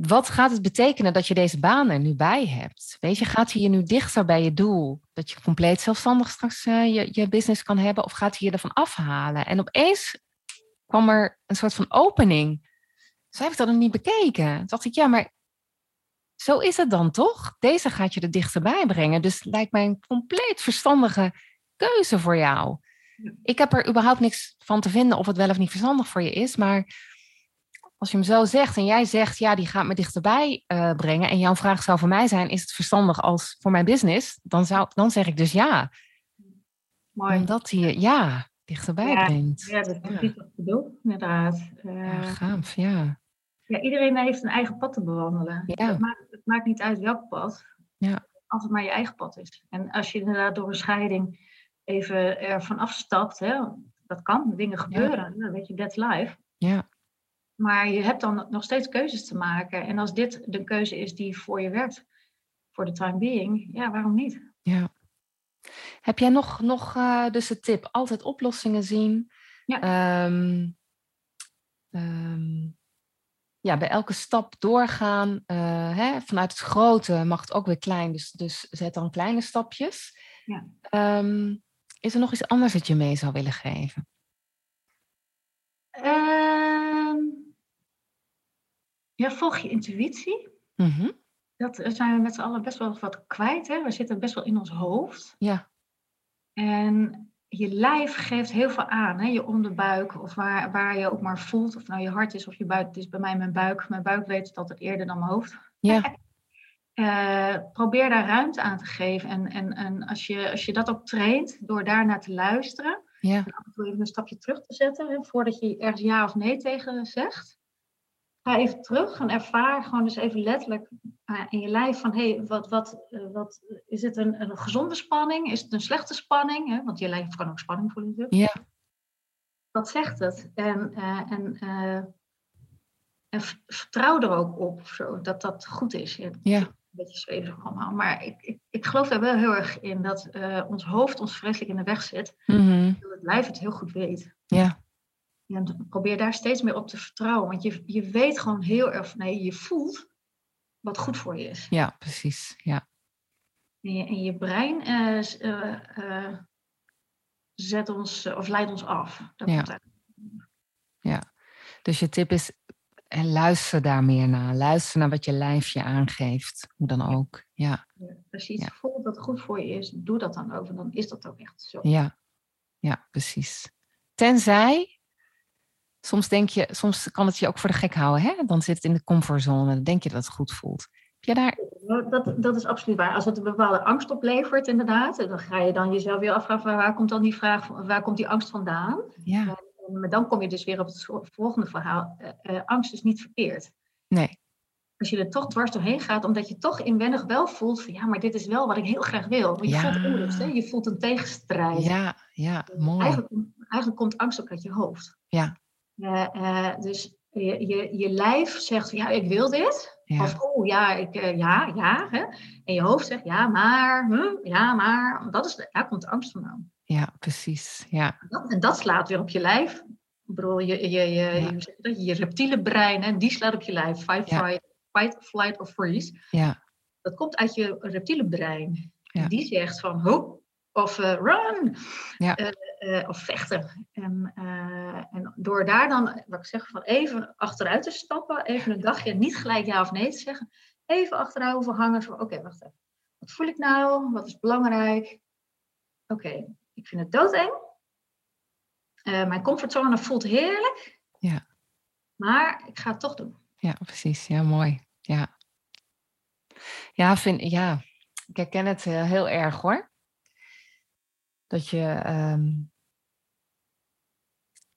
Wat gaat het betekenen dat je deze baan er nu bij hebt? Weet je, gaat hij je nu dichter bij je doel? Dat je compleet zelfstandig straks uh, je, je business kan hebben? Of gaat hij je ervan afhalen? En opeens kwam er een soort van opening. Zij heeft dat nog niet bekeken. Toen dacht ik, ja, maar zo is het dan toch? Deze gaat je er dichterbij brengen. Dus lijkt mij een compleet verstandige keuze voor jou. Ik heb er überhaupt niks van te vinden of het wel of niet verstandig voor je is. Maar als je hem zo zegt en jij zegt, ja, die gaat me dichterbij uh, brengen. En jouw vraag zou voor mij zijn, is het verstandig als voor mijn business? Dan, zou, dan zeg ik dus ja. Mooi. Omdat hij ja, dichterbij ja, brengt. Ja, dat is precies wat ik bedoel, inderdaad. Uh, ja, gaaf, ja. Ja, iedereen heeft een eigen pad te bewandelen. Ja. Het, maakt, het maakt niet uit welk pad, ja. als het maar je eigen pad is. En als je inderdaad door een scheiding even ervan afstapt, hè, dat kan, dingen gebeuren, ja. weet je, that's life. Ja. Maar je hebt dan nog steeds keuzes te maken. En als dit de keuze is die voor je werkt, voor de time being, ja, waarom niet? Ja. Heb jij nog, nog uh, dus de tip, altijd oplossingen zien? Ja. Um, um, ja, bij elke stap doorgaan. Uh, hè, vanuit het grote mag het ook weer klein, dus, dus zet dan kleine stapjes. Ja. Um, is er nog iets anders dat je mee zou willen geven? Uh, ja, volg je intuïtie. Mhm. Dat zijn we met z'n allen best wel wat kwijt. Hè? We zitten best wel in ons hoofd. Ja. En je lijf geeft heel veel aan. Hè? Je onderbuik of waar, waar je ook maar voelt. Of nou je hart is of je buik. Het is bij mij mijn buik. Mijn buik weet het altijd eerder dan mijn hoofd. Ja. Eh, probeer daar ruimte aan te geven. En, en, en als, je, als je dat ook traint, door daar naar te luisteren. Ja. En af en toe even een stapje terug te zetten. Hè, voordat je ergens ja of nee tegen zegt. Ga even terug en ervaar gewoon dus even letterlijk uh, in je lijf van... Hé, hey, wat, wat, uh, wat, is het een, een gezonde spanning? Is het een slechte spanning? Hè? Want je lijf kan ook spanning voelen natuurlijk. Ja. Wat zegt het? En, uh, en, en vertrouw er ook op zo, dat dat goed is. Ja. Een beetje zweverig allemaal. Maar ik, ik, ik geloof daar wel heel erg in dat ons hoofd ons vreselijk in de weg zit. Mm -hmm. Dat het lijf het heel goed weet. Ja. En probeer daar steeds meer op te vertrouwen. Want je, je weet gewoon heel erg, nee, je voelt wat goed voor je is. Ja, precies. Ja. En je, en je brein uh, uh, uh, zet ons, of leidt ons af. Dat ja. ja. Dus je tip is, en luister daar meer naar. Luister naar wat je lijf je aangeeft. Hoe dan ook. Ja. ja precies. Ja. Voel dat het goed voor je is. Doe dat dan over. Dan is dat ook echt zo. Ja, ja precies. Tenzij Soms denk je, soms kan het je ook voor de gek houden. Hè? Dan zit het in de comfortzone. Dan denk je dat het goed voelt. Heb je daar... Dat, dat is absoluut waar. Als het een bepaalde angst oplevert, inderdaad, dan ga je dan jezelf weer afvragen, waar komt dan die vraag, waar komt die angst vandaan? Ja. Maar dan kom je dus weer op het volgende verhaal. Uh, uh, angst is niet verkeerd. Nee. Als je er toch dwars doorheen gaat, omdat je toch inwendig wel voelt van ja, maar dit is wel wat ik heel graag wil. Want je Ja. voelt onrust, hè? je voelt een tegenstrijd. Ja, ja, mooi. Eigenlijk, eigenlijk komt angst ook uit je hoofd. Ja. Uh, uh, dus je, je, je lijf zegt ja, ik wil dit. Ja. Of oh ja, ik, uh, ja, ja. Hè? En je hoofd zegt ja, maar, hm, ja, maar. Dat is, daar komt de angst vandaan. Ja, precies. Ja. En dat, en dat slaat weer op je lijf. Ik bedoel, je, je, je, Ja. reptiele brein, hè, die slaat op je lijf. Fight, Ja. fight, fight, flight of freeze. Ja. Dat komt uit je reptiele brein. Die zegt van ho, of eh, run. Ja. Eh, eh, of vechten. En, eh, en door daar dan, wat ik zeg, van even achteruit te stappen, even een dagje, niet gelijk ja of nee te zeggen, even achterover hangen van oké, wacht even. Wat voel ik nou? Wat is belangrijk? Oké, ik vind het doodeng. Eh, mijn comfortzone voelt heerlijk. Ja. Maar ik ga het toch doen. Ja, precies. Ja, mooi. Ja. Ja, vind, ja. ik herken het heel erg hoor. Dat je. ehm,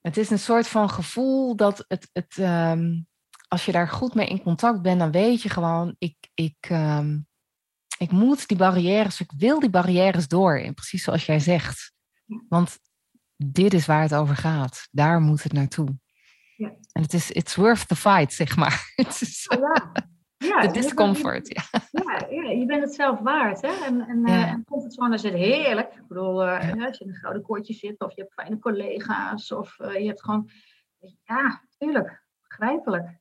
het is een soort van gevoel dat het. het ehm, als je daar goed mee in contact bent, dan weet je gewoon, ik, ik, ehm, ik moet die barrières, ik wil die barrières door. Precies zoals jij zegt. Want dit is waar het over gaat. Daar moet het naartoe. Ja. En het is, it's worth the fight, zeg maar. Is Ja, ja de je bent- discomfort. Ja. Ja, je bent het zelf waard. Hè? En, en, Ja. eh, en comfortzone zit heerlijk. Ik bedoel, hè, als je in een gouden koortje zit, of je hebt fijne collega's, of eh, je hebt gewoon. Ja, tuurlijk, begrijpelijk.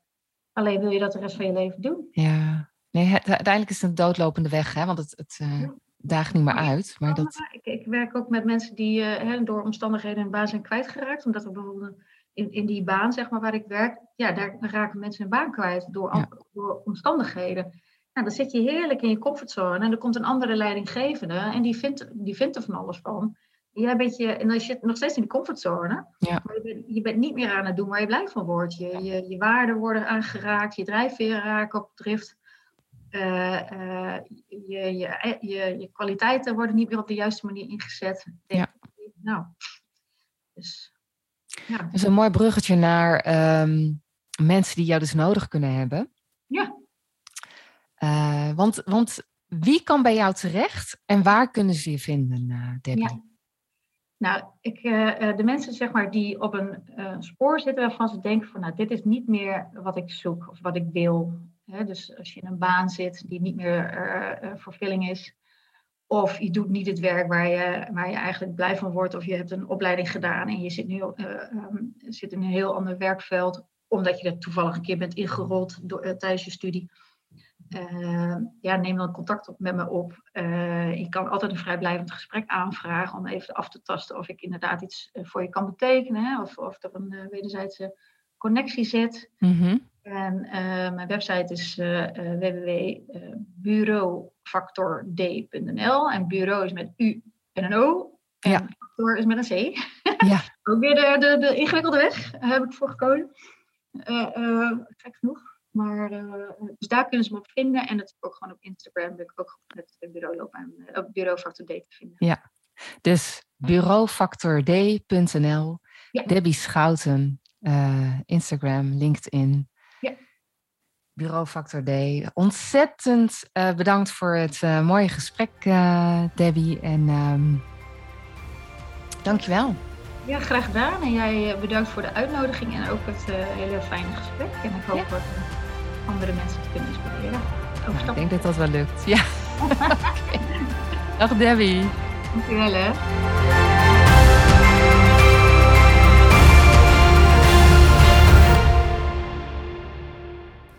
Alleen wil je dat de rest van je leven doen. Ja. Nee, het- uiteindelijk is het een doodlopende weg, hè? want het, het daagt niet meer uit. Maar dat, Ik, ik werk ook met mensen die door omstandigheden hun baan zijn kwijtgeraakt. Omdat er bijvoorbeeld in, in die baan, zeg maar, waar ik werk, ja, daar raken mensen hun baan kwijt door, door omstandigheden. Nou, dan zit je heerlijk in je comfortzone en er komt een andere leidinggevende en die vindt, die vindt er van alles van. Jij bent je, en dan zit je nog steeds in de comfortzone, Ja. maar je bent, je bent niet meer aan het doen waar je blij van wordt. Je, je, je waarden worden aangeraakt, je drijfveren raken op drift. Eh, eh, je, je, je, je kwaliteiten worden niet meer op de juiste manier ingezet. Denk, Nou, dus ja. dat is een mooi bruggetje naar ehm, mensen die jou dus nodig kunnen hebben. Ja. Eh, want, want wie kan bij jou terecht en waar kunnen ze je vinden, eh Debbie? Ja. Nou, ik, eh, de mensen zeg maar, die op een spoor zitten waarvan ze denken van nou, dit is niet meer wat ik zoek of wat ik wil. Hè, dus als je in een baan zit die niet meer vervulling is. Of je doet niet het werk waar je, waar je eigenlijk blij van wordt. Of je hebt een opleiding gedaan en je zit, nu, eh, ehm, zit in een heel ander werkveld. Omdat je er toevallig een keer bent ingerold door, eh, tijdens je studie. Eh, ja, neem dan contact op met me op. Eh, je kan altijd een vrijblijvend gesprek aanvragen om even af te tasten of ik inderdaad iets voor je kan betekenen. Hè, of, of er een wederzijdse connectie zit. Mhm. En mijn website is www.bureaufactord.nl. En bureau is met U en een O. En ja. factor is met een C. Ja. Ook weer de, de, de ingewikkelde weg heb ik voor gekozen. gek genoeg. Maar, uh, dus daar kunnen ze me op vinden. En natuurlijk ook gewoon op Instagram ben ik ook met het bureau op Bureau Factor D te vinden. Ja, dus bureaufactord.nl, ja. Debbie Schouten, Instagram, LinkedIn. Ja. Bureau Factor D. Ontzettend bedankt voor het mooie gesprek, Debbie. En um, dankjewel. Ja, graag gedaan. En jij bedankt voor de uitnodiging en ook het hele fijne gesprek. En ik hoop dat andere mensen te kunnen inspireren. ik denk dat dat wel lukt. Ja. Dag Debbie. Dankjewel hè.